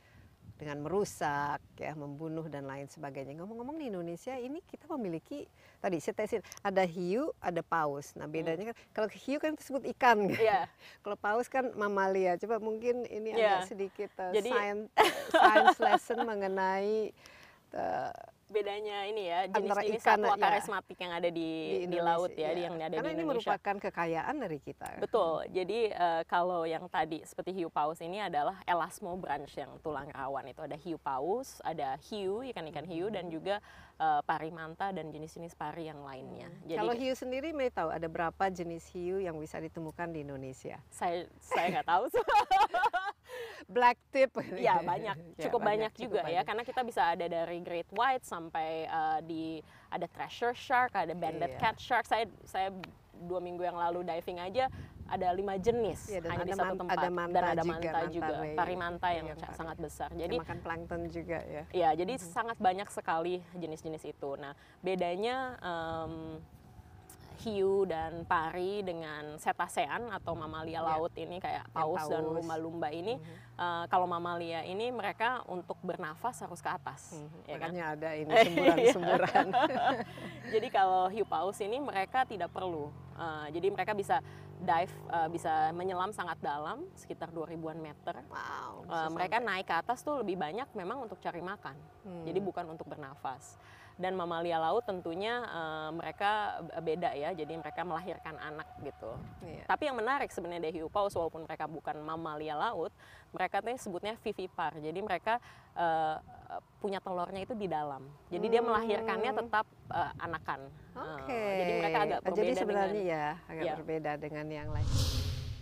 dengan merusak, ya, membunuh dan lain sebagainya. Ngomong-ngomong di Indonesia ini kita memiliki tadi saya tesin ada hiu, ada paus. Nah bedanya hmm. kan kalau hiu kan disebut ikan, yeah. kalau paus kan mamalia. Coba mungkin ini yeah. agak sedikit uh, Jadi, science, science lesson mengenai uh, bedanya ini ya jenis-jenis satwa ya, karismatik yang ada di di, di laut ya, ya. yang ada Karena di ini merupakan kekayaan dari kita. Betul. Jadi uh, kalau yang tadi seperti hiu paus ini adalah elasmobranch yang tulang rawan itu ada hiu paus, ada hiu ikan-ikan hiu dan juga uh, pari manta dan jenis-jenis pari yang lainnya. Hmm. Jadi, kalau hiu sendiri may tahu ada berapa jenis hiu yang bisa ditemukan di Indonesia? Saya saya nggak tahu. black tip. Ya banyak, ya, cukup ya, banyak, banyak juga cukup ya, banyak. karena kita bisa ada dari great white sampai uh, di ada treasure shark, ada banded yeah. cat shark. Saya saya dua minggu yang lalu diving aja ada lima jenis ya, hanya di satu tempat ada manta dan ada juga, manta juga, juga. parimanta yang ya, sangat besar. Jadi makan plankton juga ya. Ya, jadi mm -hmm. sangat banyak sekali jenis-jenis itu. Nah, bedanya um, hiu dan pari dengan cetacean atau mamalia yeah. laut ini kayak paus, paus. dan lumba-lumba ini mm -hmm. uh, kalau mamalia ini mereka untuk bernafas harus ke atas mm -hmm. ya kan? ada ini semburan-semburan jadi kalau hiu paus ini mereka tidak perlu uh, jadi mereka bisa dive uh, bisa menyelam sangat dalam sekitar 2000-an meter wow, uh, mereka naik ke atas tuh lebih banyak memang untuk cari makan hmm. jadi bukan untuk bernafas dan mamalia laut tentunya uh, mereka beda ya jadi mereka melahirkan anak gitu iya. tapi yang menarik sebenarnya hiu paus walaupun mereka bukan mamalia laut mereka tuh sebutnya vivipar jadi mereka uh, punya telurnya itu di dalam jadi hmm. dia melahirkannya tetap uh, anakan okay. uh, jadi mereka agak berbeda jadi sebenarnya dengan, ya agak ya. berbeda dengan yang lain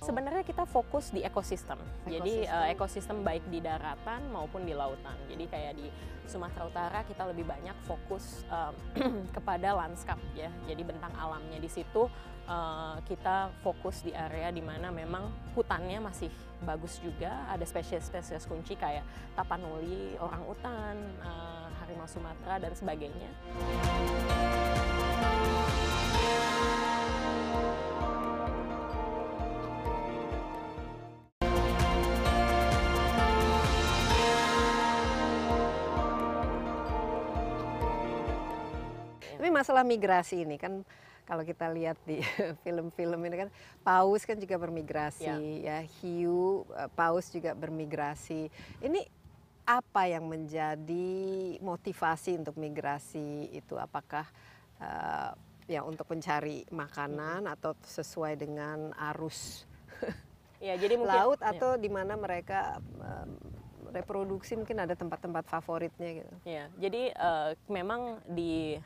Sebenarnya kita fokus di ekosistem. Jadi Ekosistem. uh, ekosistem baik di daratan maupun di lautan. Jadi kayak di Sumatera Utara kita lebih banyak fokus um, kepada lanskap ya. Jadi bentang alamnya di situ uh, kita fokus di area di mana memang hutannya masih bagus juga. Ada spesies-spesies kunci kayak tapanuli, orang utan, uh, harimau Sumatera dan sebagainya. Tapi masalah migrasi ini kan kalau kita lihat di film-film ini kan paus kan juga bermigrasi ya, hiu eh, paus juga bermigrasi. Ini apa yang menjadi motivasi untuk migrasi itu? Apakah eh, ya untuk mencari makanan atau sesuai dengan arus Ya, jadi mungkin laut ya. atau di mana mereka em, reproduksi mungkin ada tempat-tempat favoritnya gitu. Ya, jadi eh, memang di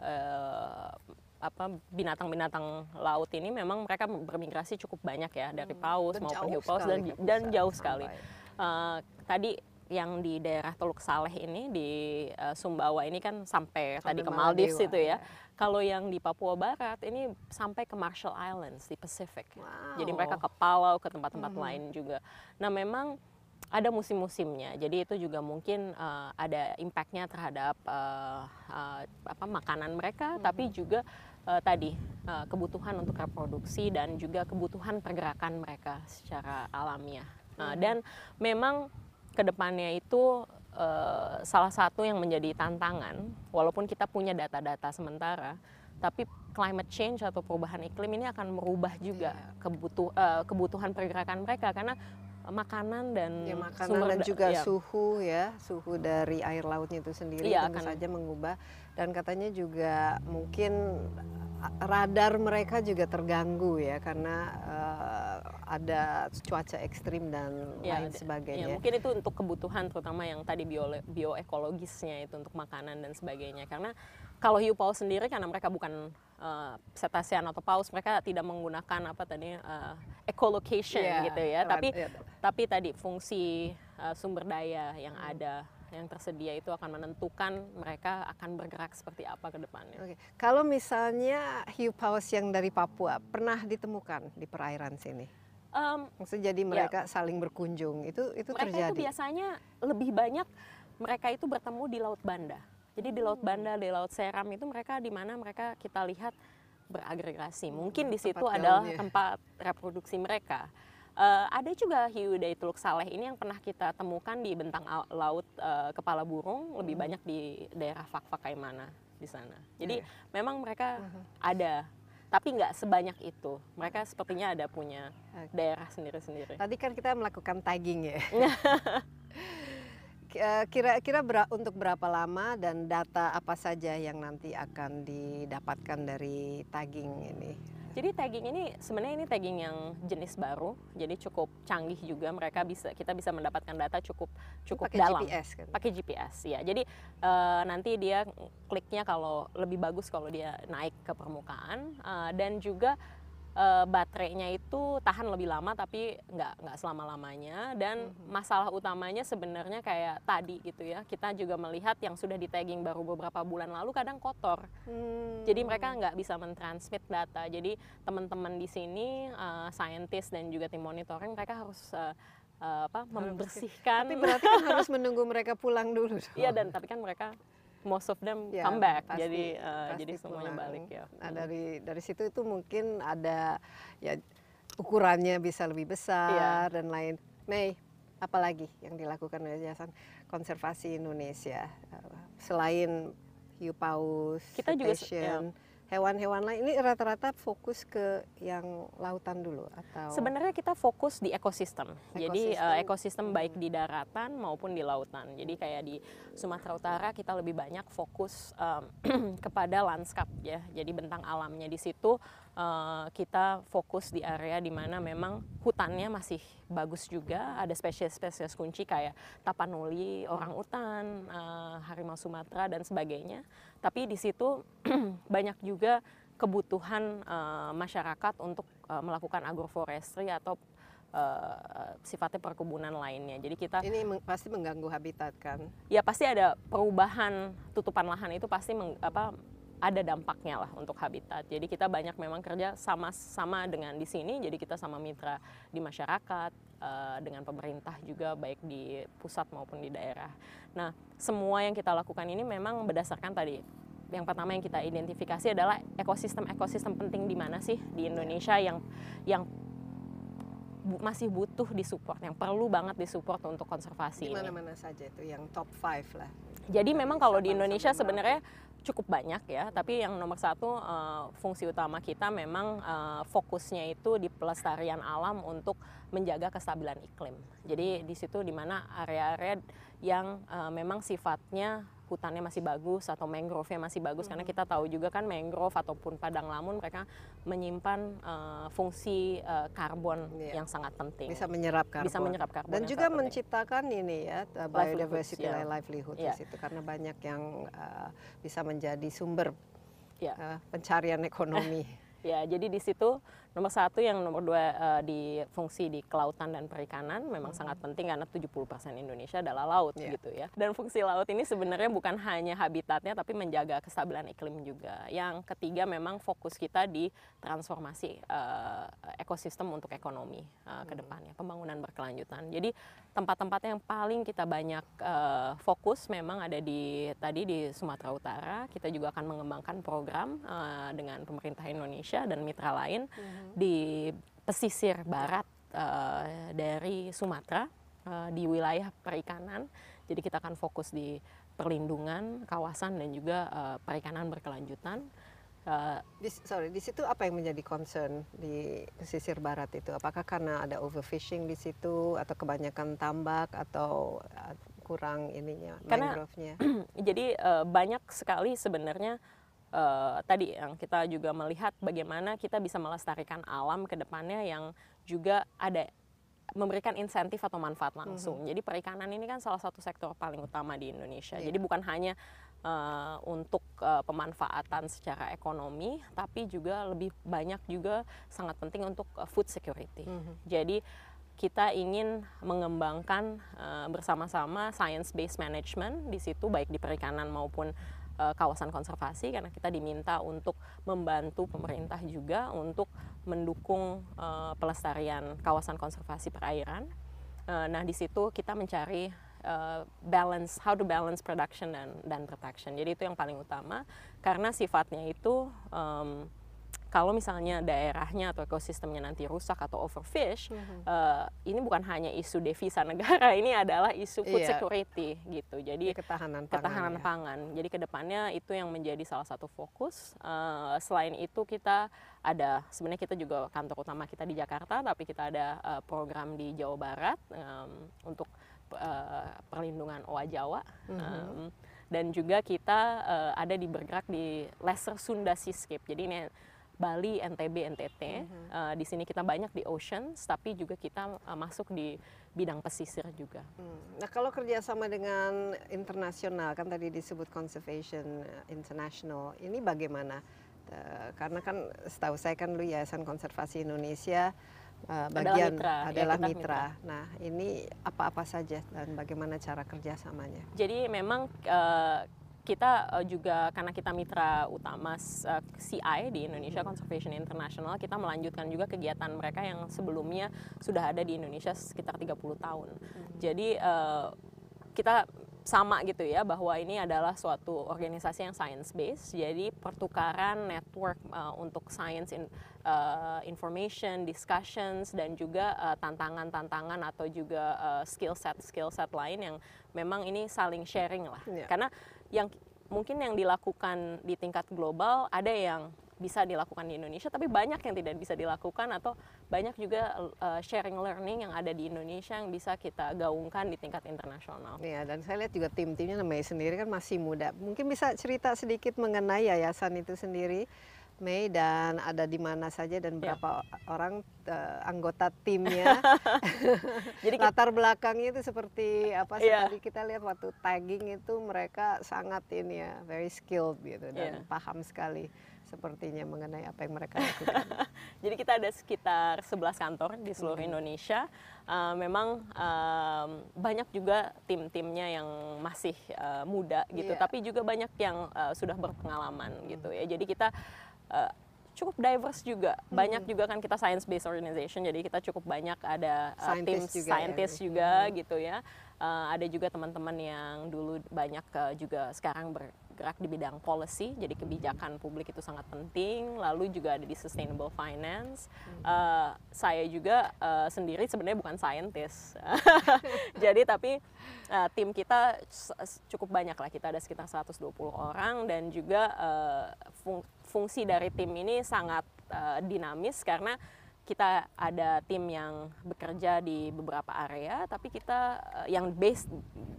eh, apa binatang-binatang laut ini memang mereka bermigrasi cukup banyak ya dari paus Dan maupun hiu paus dan dan jauh sekali. sampai. Eh, tadi yang di daerah Teluk Saleh ini di eh, Sumbawa ini kan sampai tadi ke Sampai Maldives Maladewa, itu ya. Kalau yang di Papua Barat ini sampai ke Marshall Islands di Pacific. Jadi mereka Wow. ke Palau ke tempat-tempat Mhm. lain juga. Nah memang ada musim-musimnya. Jadi itu juga mungkin eh, ada impactnya terhadap eh, eh, apa makanan mereka, tapi juga eh, tadi eh, kebutuhan untuk reproduksi dan juga kebutuhan pergerakan mereka secara alamiah. Nah, Dan memang ke depannya itu eh, salah satu yang menjadi tantangan, walaupun kita punya data-data sementara, tapi climate change atau perubahan iklim ini akan merubah juga kebutuh, eh, kebutuhan pergerakan mereka karena makanan dan Ya makanan sumber dan da- juga ya. suhu ya, suhu dari air lautnya itu sendiri Iya, tentu akan- saja mengubah dan katanya juga mungkin a- radar mereka juga terganggu ya karena eh, ada cuaca ekstrim dan Ya, lain sebagainya. Ya, mungkin itu untuk kebutuhan terutama yang tadi bio bioekologisnya itu untuk makanan dan sebagainya. Karena kalau hiu paus sendiri karena mereka bukan uh, cetacean atau paus, mereka tidak menggunakan apa tadi uh, echolocation Iya, gitu ya. Tapi iya. Tapi tadi fungsi uh, sumber daya yang ada yang tersedia itu akan menentukan mereka akan bergerak seperti apa ke depannya. Oke. Kalau misalnya hiu paus yang dari Papua pernah ditemukan di perairan sini, Em, maksudnya jadi mereka saling berkunjung itu itu Ya. mereka terjadi. itu biasanya lebih banyak mereka itu bertemu di laut Banda. Jadi di Hmm. laut Banda, di laut Seram itu mereka di mana mereka kita lihat beragregasi. Mungkin di situ Hmm, tempat adalah tempat reproduksi mereka. Eh, ada juga hiu dari Teluk Saleh ini yang pernah kita temukan di bentang au- laut eh, kepala burung, lebih Hmm. banyak di daerah Fak-Fak Kaimana di sana. Jadi Iya. memang mereka Mhm. ada, tapi nggak sebanyak itu. Mereka sepertinya ada punya Oke. daerah sendiri-sendiri. Tadi kan kita melakukan tagging ya. Eh, Kira-kira bera- untuk berapa lama dan data apa saja yang nanti akan didapatkan dari tagging ini? Jadi tagging ini sebenarnya ini tagging yang jenis baru, jadi cukup canggih juga. Mereka bisa kita bisa mendapatkan data cukup cukup Pakai dalam. GPS kan? Pakai GPS ya. Jadi eh, nanti dia kliknya kalau lebih bagus kalau dia naik ke permukaan eh, dan juga eh, baterainya itu tahan lebih lama tapi nggak nggak selama lamanya dan Mhm. masalah utamanya sebenarnya kayak tadi gitu ya kita juga melihat yang sudah di tagging baru beberapa bulan lalu kadang kotor Hmm. jadi mereka nggak bisa mentransmit data. Jadi teman-teman di sini, uh, scientist dan juga tim monitoring, mereka harus uh, uh, apa, membersihkan. Tapi berarti kan harus menunggu mereka pulang dulu. Iya dan tapi kan mereka most of them Ya, come back. pasti- jadi uh, pasti jadi semuanya pulang. balik ya. Nah dari dari situ itu mungkin ada ya ukurannya bisa lebih besar dan lain. Mei, apalagi yang dilakukan oleh Yayasan Konservasi Indonesia Eh, selain hiu paus, Kita juga cetacean, hewan-hewan lain ini rata-rata fokus ke yang lautan dulu atau Sebenarnya kita fokus di ekosistem. Jadi Ekosistem. uh, ekosistem baik di daratan maupun di lautan. Jadi kayak di Sumatera Utara kita lebih banyak fokus um, kepada lanskap ya. Jadi bentang alamnya di situ uh, kita fokus di area di mana memang hutannya masih bagus juga. Ada spesies-spesies kunci kayak tapanuli, orang utan, uh, harimau Sumatera dan sebagainya. Tapi di situ banyak juga kebutuhan uh, masyarakat untuk uh, melakukan agroforestry atau uh, sifatnya perkebunan lainnya. Jadi kita ini meng pasti mengganggu habitat kan? Ya pasti ada perubahan tutupan lahan itu pasti meng, apa ada dampaknya lah untuk habitat. Jadi kita banyak memang kerja sama-sama dengan di sini. Jadi kita sama mitra di masyarakat, uh, dengan pemerintah juga baik di pusat maupun di daerah. Nah semua yang kita lakukan ini memang berdasarkan tadi. Yang pertama yang kita identifikasi adalah ekosistem-ekosistem penting di mana sih di Indonesia yang yang masih butuh disupport, yang perlu banget disupport untuk konservasi. Di mana-mana saja itu yang top five lah. Jadi memang kalau di Indonesia sebenarnya cukup banyak ya, tapi yang nomor satu uh, fungsi utama kita memang uh, fokusnya itu di pelestarian alam untuk menjaga kestabilan iklim. Jadi di situ di mana area-area yang uh, memang sifatnya hutannya masih bagus atau mangrove-nya masih bagus hmm. karena kita tahu juga kan mangrove ataupun padang lamun mereka menyimpan uh, fungsi uh, karbon yeah. yang sangat penting. Bisa menyerap karbon. Bisa menyerap karbon. Dan juga menciptakan ini ya biodiversity yeah. livelihood yeah. di situ karena banyak yang uh, bisa menjadi sumber yeah. Ya. uh, pencarian ekonomi. ya, jadi di situ Nomor satu yang nomor dua uh, di fungsi di kelautan dan perikanan memang hmm. sangat penting karena 70% Indonesia adalah laut yeah. gitu ya. Dan fungsi laut ini sebenarnya bukan hanya habitatnya tapi menjaga kestabilan iklim juga. Yang ketiga memang fokus kita di transformasi uh, ekosistem untuk ekonomi uh, ke hmm. depannya, pembangunan berkelanjutan. Jadi tempat-tempat yang paling kita banyak uh, fokus memang ada di tadi di Sumatera Utara. Kita juga akan mengembangkan program uh, dengan pemerintah Indonesia dan mitra lain. Hmm di pesisir barat uh, dari Sumatera uh, di wilayah perikanan. Jadi kita akan fokus di perlindungan kawasan dan juga uh, perikanan berkelanjutan. Uh, di, sorry, di situ apa yang menjadi concern di pesisir barat itu? Apakah karena ada overfishing di situ atau kebanyakan tambak atau uh, kurang ininya mangrove-nya? jadi uh, banyak sekali sebenarnya uh, tadi yang kita juga melihat bagaimana kita bisa melestarikan alam ke depannya yang juga ada memberikan insentif atau manfaat langsung. Mm -hmm. Jadi perikanan ini kan salah satu sektor paling utama di Indonesia. Yeah. Jadi bukan hanya uh, untuk uh, pemanfaatan secara ekonomi, tapi juga lebih banyak juga sangat penting untuk uh, food security. Mm -hmm. Jadi kita ingin mengembangkan uh, bersama-sama science based management di situ baik di perikanan maupun uh, kawasan konservasi karena kita diminta untuk membantu pemerintah juga untuk mendukung uh, pelestarian kawasan konservasi perairan. Uh, nah di situ kita mencari uh, balance, how to balance production dan dan protection. Jadi itu yang paling utama karena sifatnya itu um, kalau misalnya daerahnya atau ekosistemnya nanti rusak atau overfish, mm -hmm. uh, ini bukan hanya isu devisa negara, ini adalah isu food yeah. security gitu. Jadi ya, ketahanan pangan. Ketahanan ya. pangan. Jadi ke depannya itu yang menjadi salah satu fokus. Uh, selain itu kita ada sebenarnya kita juga kantor utama kita di Jakarta, tapi kita ada uh, program di Jawa Barat um, untuk uh, perlindungan owa Jawa. Mm -hmm. um, dan juga kita uh, ada di bergerak di Lesser Sunda Seascape. Jadi ini Bali, NTB, NTT. Mm -hmm. uh, di sini kita banyak di oceans, tapi juga kita uh, masuk di bidang pesisir juga. Hmm. Nah kalau kerjasama dengan internasional kan tadi disebut Conservation International, ini bagaimana? Uh, karena kan setahu saya kan lu Yayasan Konservasi Indonesia uh, bagian adalah mitra. Adalah ya, mitra. mitra. Nah ini apa-apa saja dan bagaimana cara kerjasamanya? Jadi memang uh, kita uh, juga karena kita mitra utama uh, eh, CI di Indonesia Conservation International, kita melanjutkan juga kegiatan mereka yang sebelumnya sudah ada di Indonesia sekitar 30 tahun. Hmm. Jadi uh, kita sama gitu ya bahwa ini adalah suatu organisasi yang science based jadi pertukaran network uh, untuk science in, uh, information discussions dan juga tantangan-tantangan uh, atau juga uh, skill set skill set lain yang memang ini saling sharing lah yeah. karena yang mungkin yang dilakukan di tingkat global ada yang bisa dilakukan di Indonesia, tapi banyak yang tidak bisa dilakukan atau banyak juga uh, sharing learning yang ada di Indonesia yang bisa kita gaungkan di tingkat internasional. Iya, dan saya lihat juga tim-timnya namanya sendiri kan masih muda. Mungkin bisa cerita sedikit mengenai yayasan itu sendiri Mei dan ada di mana saja dan Ya. berapa orang eh, anggota timnya. Jadi kita, Latar belakangnya itu seperti apa sih Iya. tadi kita lihat waktu tagging itu mereka sangat ini ya very skilled gitu dan Iya. paham sekali sepertinya mengenai apa yang mereka lakukan. jadi kita ada sekitar 11 kantor di seluruh Indonesia. Eh, memang em, banyak juga tim-timnya yang masih eh, muda gitu, Iya. tapi juga banyak yang eh, sudah berpengalaman gitu ya. Jadi kita eh, cukup diverse juga. Banyak juga kan kita science based organization, jadi kita cukup banyak ada eh, tim Scientist juga ya. scientist juga gitu ya. Eh, ada juga teman-teman yang dulu banyak eh, juga sekarang bergerak di bidang policy, jadi kebijakan publik itu sangat penting. Lalu juga ada di sustainable finance. Eh, saya juga eh, sendiri sebenarnya bukan scientist, jadi tapi eh, tim kita cukup banyak lah. Kita ada sekitar 120 orang dan juga eh, fung- fungsi dari tim ini sangat eh, dinamis karena kita ada tim yang bekerja di beberapa area, tapi kita eh, yang based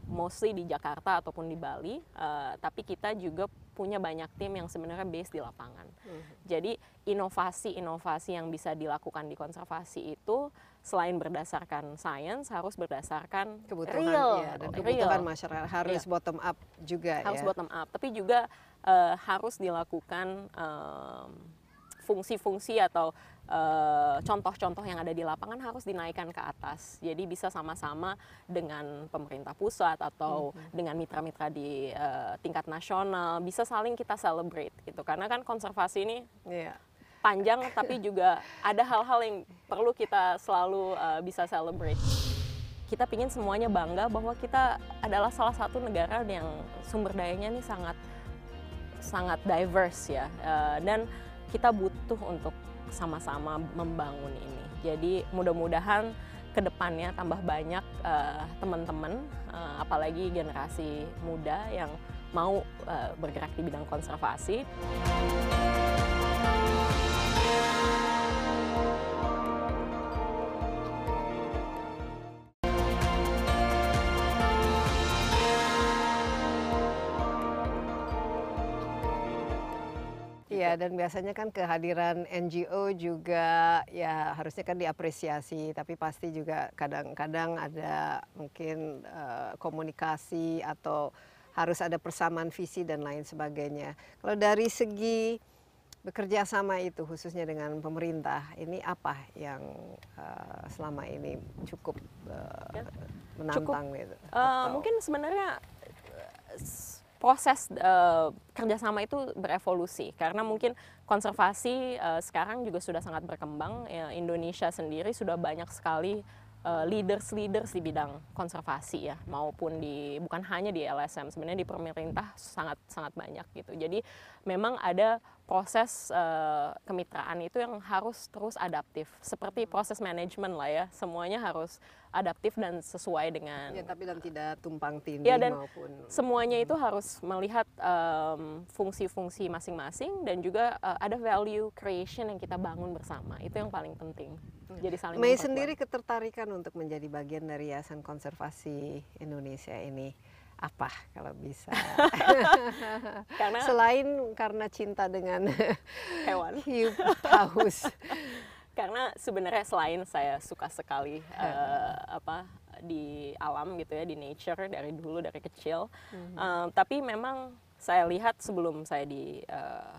mostly di Jakarta ataupun di Bali, eh, tapi kita juga punya banyak tim yang sebenarnya based di lapangan. Jadi inovasi-inovasi yang bisa dilakukan di konservasi itu selain berdasarkan sains harus berdasarkan kebutuhan real, ya, dan real. kebutuhan masyarakat harus Iya. bottom up juga harus ya. bottom up, tapi juga eh, harus dilakukan em, fungsi-fungsi atau contoh-contoh yang ada di lapangan harus dinaikkan ke atas. Jadi bisa sama-sama dengan pemerintah pusat atau dengan mitra-mitra di eh, tingkat nasional bisa saling kita celebrate gitu. Karena kan konservasi ini Iya. panjang tapi juga ada hal-hal yang perlu kita selalu uh, bisa celebrate. Kita ingin semuanya bangga bahwa kita adalah salah satu negara yang sumber dayanya ini sangat sangat diverse ya Uh, dan kita butuh untuk sama-sama membangun ini. Jadi mudah-mudahan ke depannya tambah banyak uh, teman-teman uh, apalagi generasi muda yang mau uh, bergerak di bidang konservasi Iya dan biasanya kan kehadiran NGO juga ya harusnya kan diapresiasi tapi pasti juga kadang-kadang ada mungkin eh, komunikasi atau harus ada persamaan visi dan lain sebagainya. Kalau dari segi bekerja sama itu khususnya dengan pemerintah ini apa yang eh, selama ini cukup Ya, menantang gitu? Uh, Atau- mungkin sebenarnya uh, proses uh, kerjasama itu berevolusi karena mungkin konservasi uh, sekarang juga sudah sangat berkembang. Ya, Indonesia sendiri sudah banyak sekali uh, leaders-leaders di bidang konservasi ya, maupun di bukan hanya di LSM sebenarnya di pemerintah sangat sangat banyak gitu. Jadi memang ada proses uh, kemitraan itu yang harus terus adaptif, seperti proses manajemen lah ya, semuanya harus adaptif dan sesuai dengan Ya, tapi dan tidak tumpang tindih Ya, dan maupun semuanya itu harus melihat em, fungsi-fungsi masing-masing dan juga eh, ada value creation yang kita bangun bersama. Itu yang paling penting. Jadi saling Mei sendiri ketertarikan untuk menjadi bagian dari Yayasan Konservasi Indonesia ini apa kalau bisa? karena Selain karena cinta dengan hewan. hiu paus. Karena sebenarnya selain saya suka sekali eh, apa di alam gitu ya di nature dari dulu dari kecil. Eh, tapi memang saya lihat sebelum saya di eh,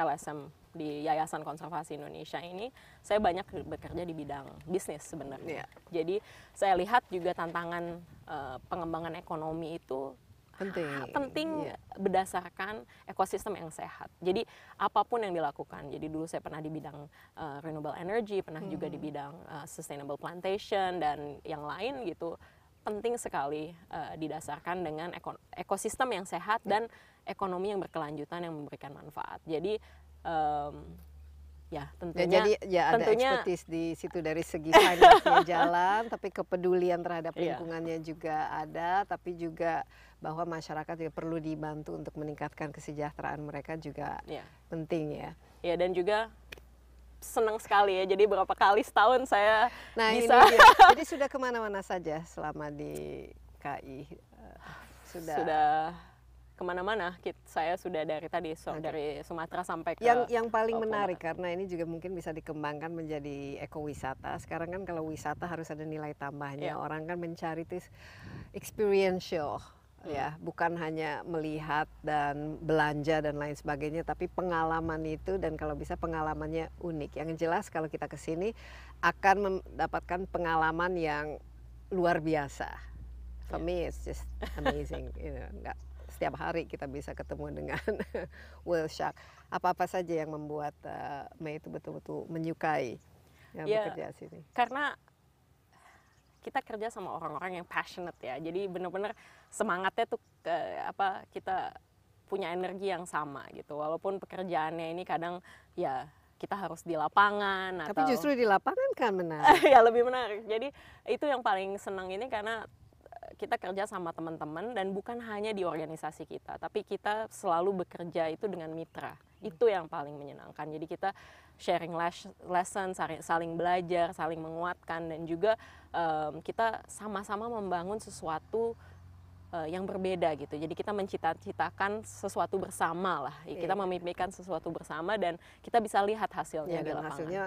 LSM di Yayasan Konservasi Indonesia ini saya banyak bekerja di bidang bisnis sebenarnya. Jadi saya lihat juga tantangan eh, pengembangan ekonomi itu Penting. penting Iya. berdasarkan ekosistem yang sehat. Jadi apa pun yang dilakukan. Jadi dulu saya pernah di bidang uh, renewable energy, pernah juga di bidang uh, sustainable plantation dan yang lain gitu. Penting sekali uh, didasarkan dengan eko- ekosistem yang sehat dan ekonomi yang berkelanjutan yang memberikan manfaat. Jadi um, ya Ya, tentunya jadi ya ada tentunya- ekspertis di situ dari segi finance-nya jalan, tapi kepedulian terhadap Iya. lingkungannya juga ada, tapi juga bahwa masyarakat juga perlu dibantu untuk meningkatkan kesejahteraan mereka juga ya penting ya. ya dan juga senang sekali ya. Jadi berapa kali setahun saya Nah bisa ini dia. Jadi sudah ke mana-mana saja selama di KI? Eh, sudah. sudah ke mana-mana. Saya sudah dari tadi so- Oke. dari Sumatera sampai ke yang yang paling Papua. menarik karena ini juga mungkin bisa dikembangkan menjadi ekowisata. Sekarang kan kalau wisata harus ada nilai tambahnya. Iya. Orang kan mencari itu experiential. Ya, bukan hanya melihat dan belanja dan lain sebagainya, tapi pengalaman itu dan kalau bisa pengalamannya unik. Yang jelas kalau kita ke sini akan mendapatkan pengalaman yang luar biasa. For me it's just amazing, you know, nggak setiap hari kita bisa ketemu dengan whale shark. Apa-apa saja yang membuat uh, Mei itu betul-betul menyukai yang Ya, bekerja di sini. karena kita kerja sama orang-orang yang passionate ya. Jadi benar-benar semangatnya tuh ke, apa kita punya energi yang sama gitu. Walaupun pekerjaannya ini kadang ya kita harus di lapangan Tapi atau justru di lapangan kan menarik. ya lebih menarik. Jadi itu yang paling senang ini karena eh, kita kerja sama teman-teman dan bukan hanya di organisasi kita tapi kita selalu bekerja itu dengan mitra itu yang paling menyenangkan. Jadi kita sharing les- lesson saling, belajar saling menguatkan dan juga em, kita sama-sama membangun sesuatu eh, yang berbeda gitu. Jadi kita mencita-citakan sesuatu bersama lah. Kita Iya. memimpikan sesuatu bersama dan kita bisa lihat hasilnya Ya, di dan lapangan. hasilnya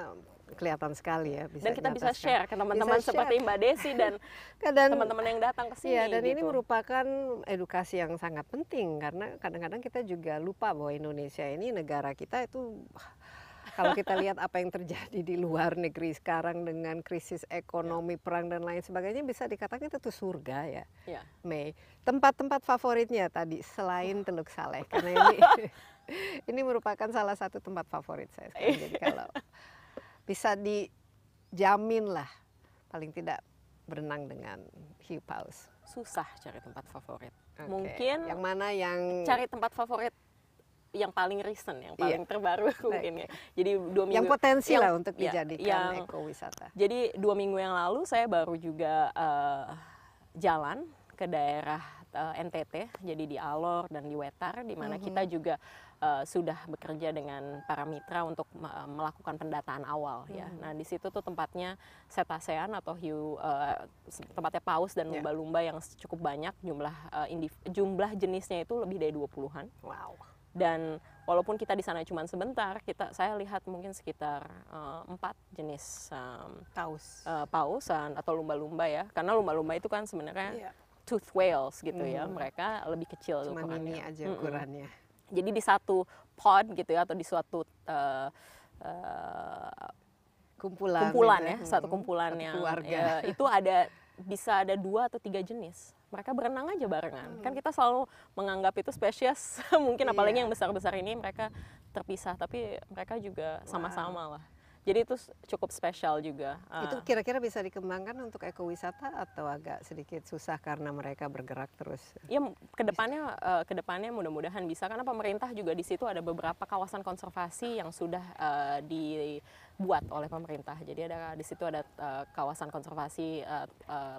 kelihatan sekali ya. Bisa dan kita bisa share ke teman-teman seperti. Mbak Desi dan teman-teman yang datang ke sini. Iya, dan ini gitu. merupakan edukasi yang sangat penting karena kadang-kadang kita juga lupa bahwa Indonesia ini negara kita itu kalau kita lihat apa yang terjadi di luar negeri sekarang dengan krisis ekonomi, perang dan lain sebagainya bisa dikatakan itu surga ya. Ya. Mei. Tempat-tempat favoritnya tadi selain Teluk Saleh karena ini ini merupakan salah satu tempat favorit saya sekarang. Jadi kalau bisa dijamin lah paling tidak berenang dengan hiu paus. susah cari tempat favorit. Oke. Mungkin yang mana yang cari tempat favorit yang paling recent, yang paling terbaru mungkin ya. Jadi dua minggu yang potensi yang- lah untuk ya, dijadikan yang- ekowisata. Jadi dua minggu yang lalu saya baru juga eh, jalan ke daerah eh, NTT, jadi di Alor dan di Wetar, di mana kita juga eh, sudah bekerja dengan para mitra untuk me- melakukan pendataan awal ya. Nah di situ tuh tempatnya cetacean atau hiu eh, tempatnya paus dan Ya. lumba-lumba yang cukup banyak jumlah eh, indif- jumlah jenisnya itu lebih dari 20-an Wow. dan walaupun kita di sana cuma sebentar, kita saya lihat mungkin sekitar eh, empat jenis em, Paus. eh, paus an- atau lumba-lumba ya, karena lumba-lumba itu kan sebenarnya Iya. tooth whales gitu ya, Mhm. mereka lebih kecil Cuma ini ukurannya. aja Mm-mm. Jadi di satu pod gitu ya atau di suatu eh, eh, Kumpulan. kumpulan gitu. ya, satu Mm, kumpulan satu yang keluarga. ya, itu ada bisa ada dua atau tiga jenis. Mereka berenang aja barengan. Kan kita selalu menganggap itu spesies, mungkin apalagi Iya. yang besar-besar ini mereka terpisah, tapi mereka juga sama-sama lah. Jadi itu cukup spesial juga. Itu Ah. kira-kira bisa dikembangkan untuk ekowisata atau agak sedikit susah karena mereka bergerak terus? Ya ke depannya eh, ke depannya mudah-mudahan bisa karena pemerintah juga di situ ada beberapa kawasan konservasi yang sudah eh, dibuat oleh pemerintah. Jadi ada di situ ada eh, kawasan konservasi eh,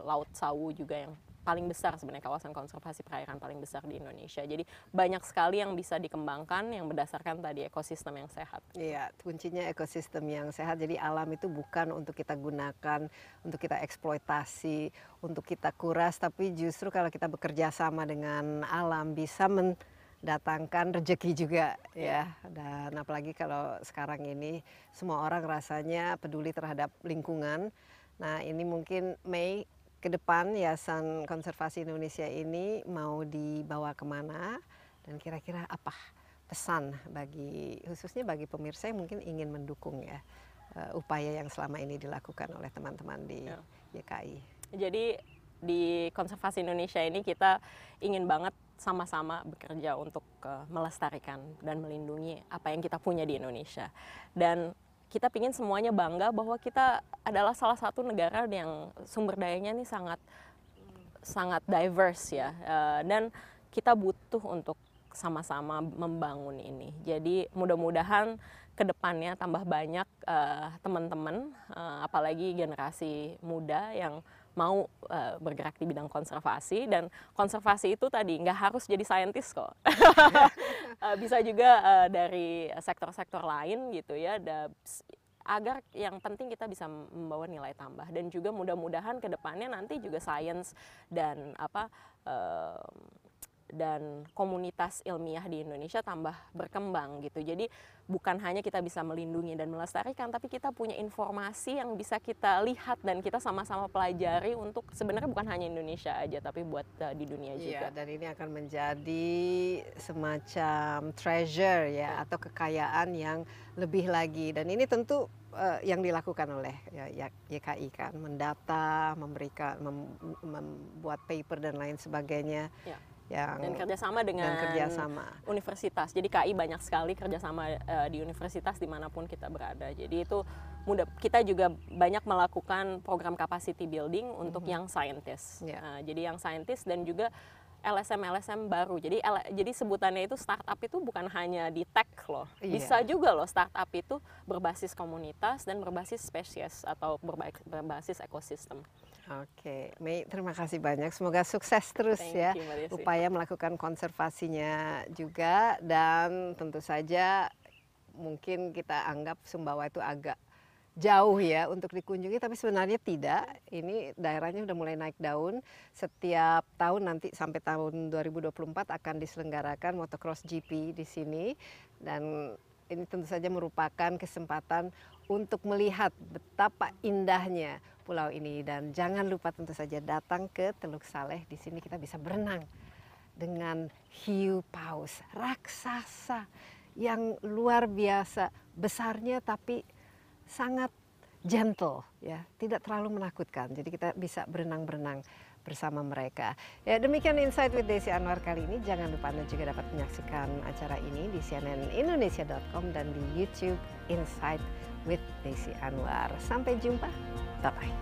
laut sawu juga yang paling besar sebenarnya kawasan konservasi perairan paling besar di Indonesia. Jadi banyak sekali yang bisa dikembangkan yang berdasarkan tadi ekosistem yang sehat. Iya, kuncinya ekosistem yang sehat. Jadi alam itu bukan untuk kita gunakan, untuk kita eksploitasi, untuk kita kuras, tapi justru kalau kita bekerja sama dengan alam bisa mendatangkan rezeki juga ya. Dan apalagi kalau sekarang ini semua orang rasanya peduli terhadap lingkungan. Nah, ini mungkin Mei ke depan Yayasan Konservasi Indonesia ini mau dibawa ke mana dan kira-kira apa pesan bagi khususnya bagi pemirsa yang mungkin ingin mendukung ya eh, upaya yang selama ini dilakukan oleh teman-teman di Ya. YKI. Jadi di konservasi Indonesia ini kita ingin banget sama-sama bekerja untuk eh, melestarikan dan melindungi apa yang kita punya di Indonesia. Dan kita ingin semuanya bangga bahwa kita adalah salah satu negara yang sumber dayanya ini sangat sangat diverse ya. Eh, dan kita butuh untuk sama-sama membangun ini. Jadi mudah-mudahan ke depannya tambah banyak eh, teman-teman, eh, apalagi generasi muda yang mau eh, bergerak di bidang konservasi dan konservasi itu tadi nggak harus jadi saintis kok, Eh, bisa juga eh, dari sektor-sektor lain gitu ya. Da, agar yang penting kita bisa membawa nilai tambah dan juga mudah-mudahan ke depannya nanti juga sains dan apa dan komunitas ilmiah di Indonesia tambah berkembang gitu. Jadi bukan hanya kita bisa melindungi dan melestarikan, tapi kita punya informasi yang bisa kita lihat dan kita sama-sama pelajari untuk sebenarnya bukan hanya Indonesia aja, tapi buat uh, di dunia juga. Iya, dan ini akan menjadi semacam treasure ya atau kekayaan yang lebih lagi. Dan ini tentu uh, yang dilakukan oleh ya, ya, YKI kan, mendata, memberikan, mem, membuat paper dan lain sebagainya. Ya. Yang, dan kerjasama dengan dan kerjasama. universitas. Jadi KI banyak sekali kerjasama uh, di universitas di mana pun kita berada. Jadi itu mudah. Kita juga banyak melakukan program capacity building untuk mm -hmm. yang scientist. Yeah. Uh, jadi yang scientist dan juga LSM LSM baru. Jadi L, jadi sebutannya itu startup itu bukan hanya di tech loh. Iya. Bisa juga loh startup itu berbasis komunitas dan berbasis spesies atau berbasis ekosistem. Oke, Mei terima kasih banyak. Semoga sukses terus Thank ya you, upaya melakukan konservasinya juga dan tentu saja mungkin kita anggap Sumbawa itu agak jauh ya untuk dikunjungi tapi sebenarnya tidak. Ini daerahnya sudah mulai naik daun. Setiap tahun nanti sampai tahun 2024 akan diselenggarakan motocross GP di sini dan ini tentu saja merupakan kesempatan untuk melihat betapa indahnya pulau ini dan jangan lupa tentu saja datang ke Teluk Saleh di sini kita bisa berenang dengan hiu paus raksasa yang luar biasa besarnya tapi sangat gentle ya tidak terlalu menakutkan jadi kita bisa berenang-berenang bersama mereka. Ya demikian Insight with Desi Anwar kali ini. Jangan lupa Anda juga dapat menyaksikan acara ini di cnnindonesia.com dan di YouTube Insight with Desi Anwar. Sampai jumpa. Bye bye.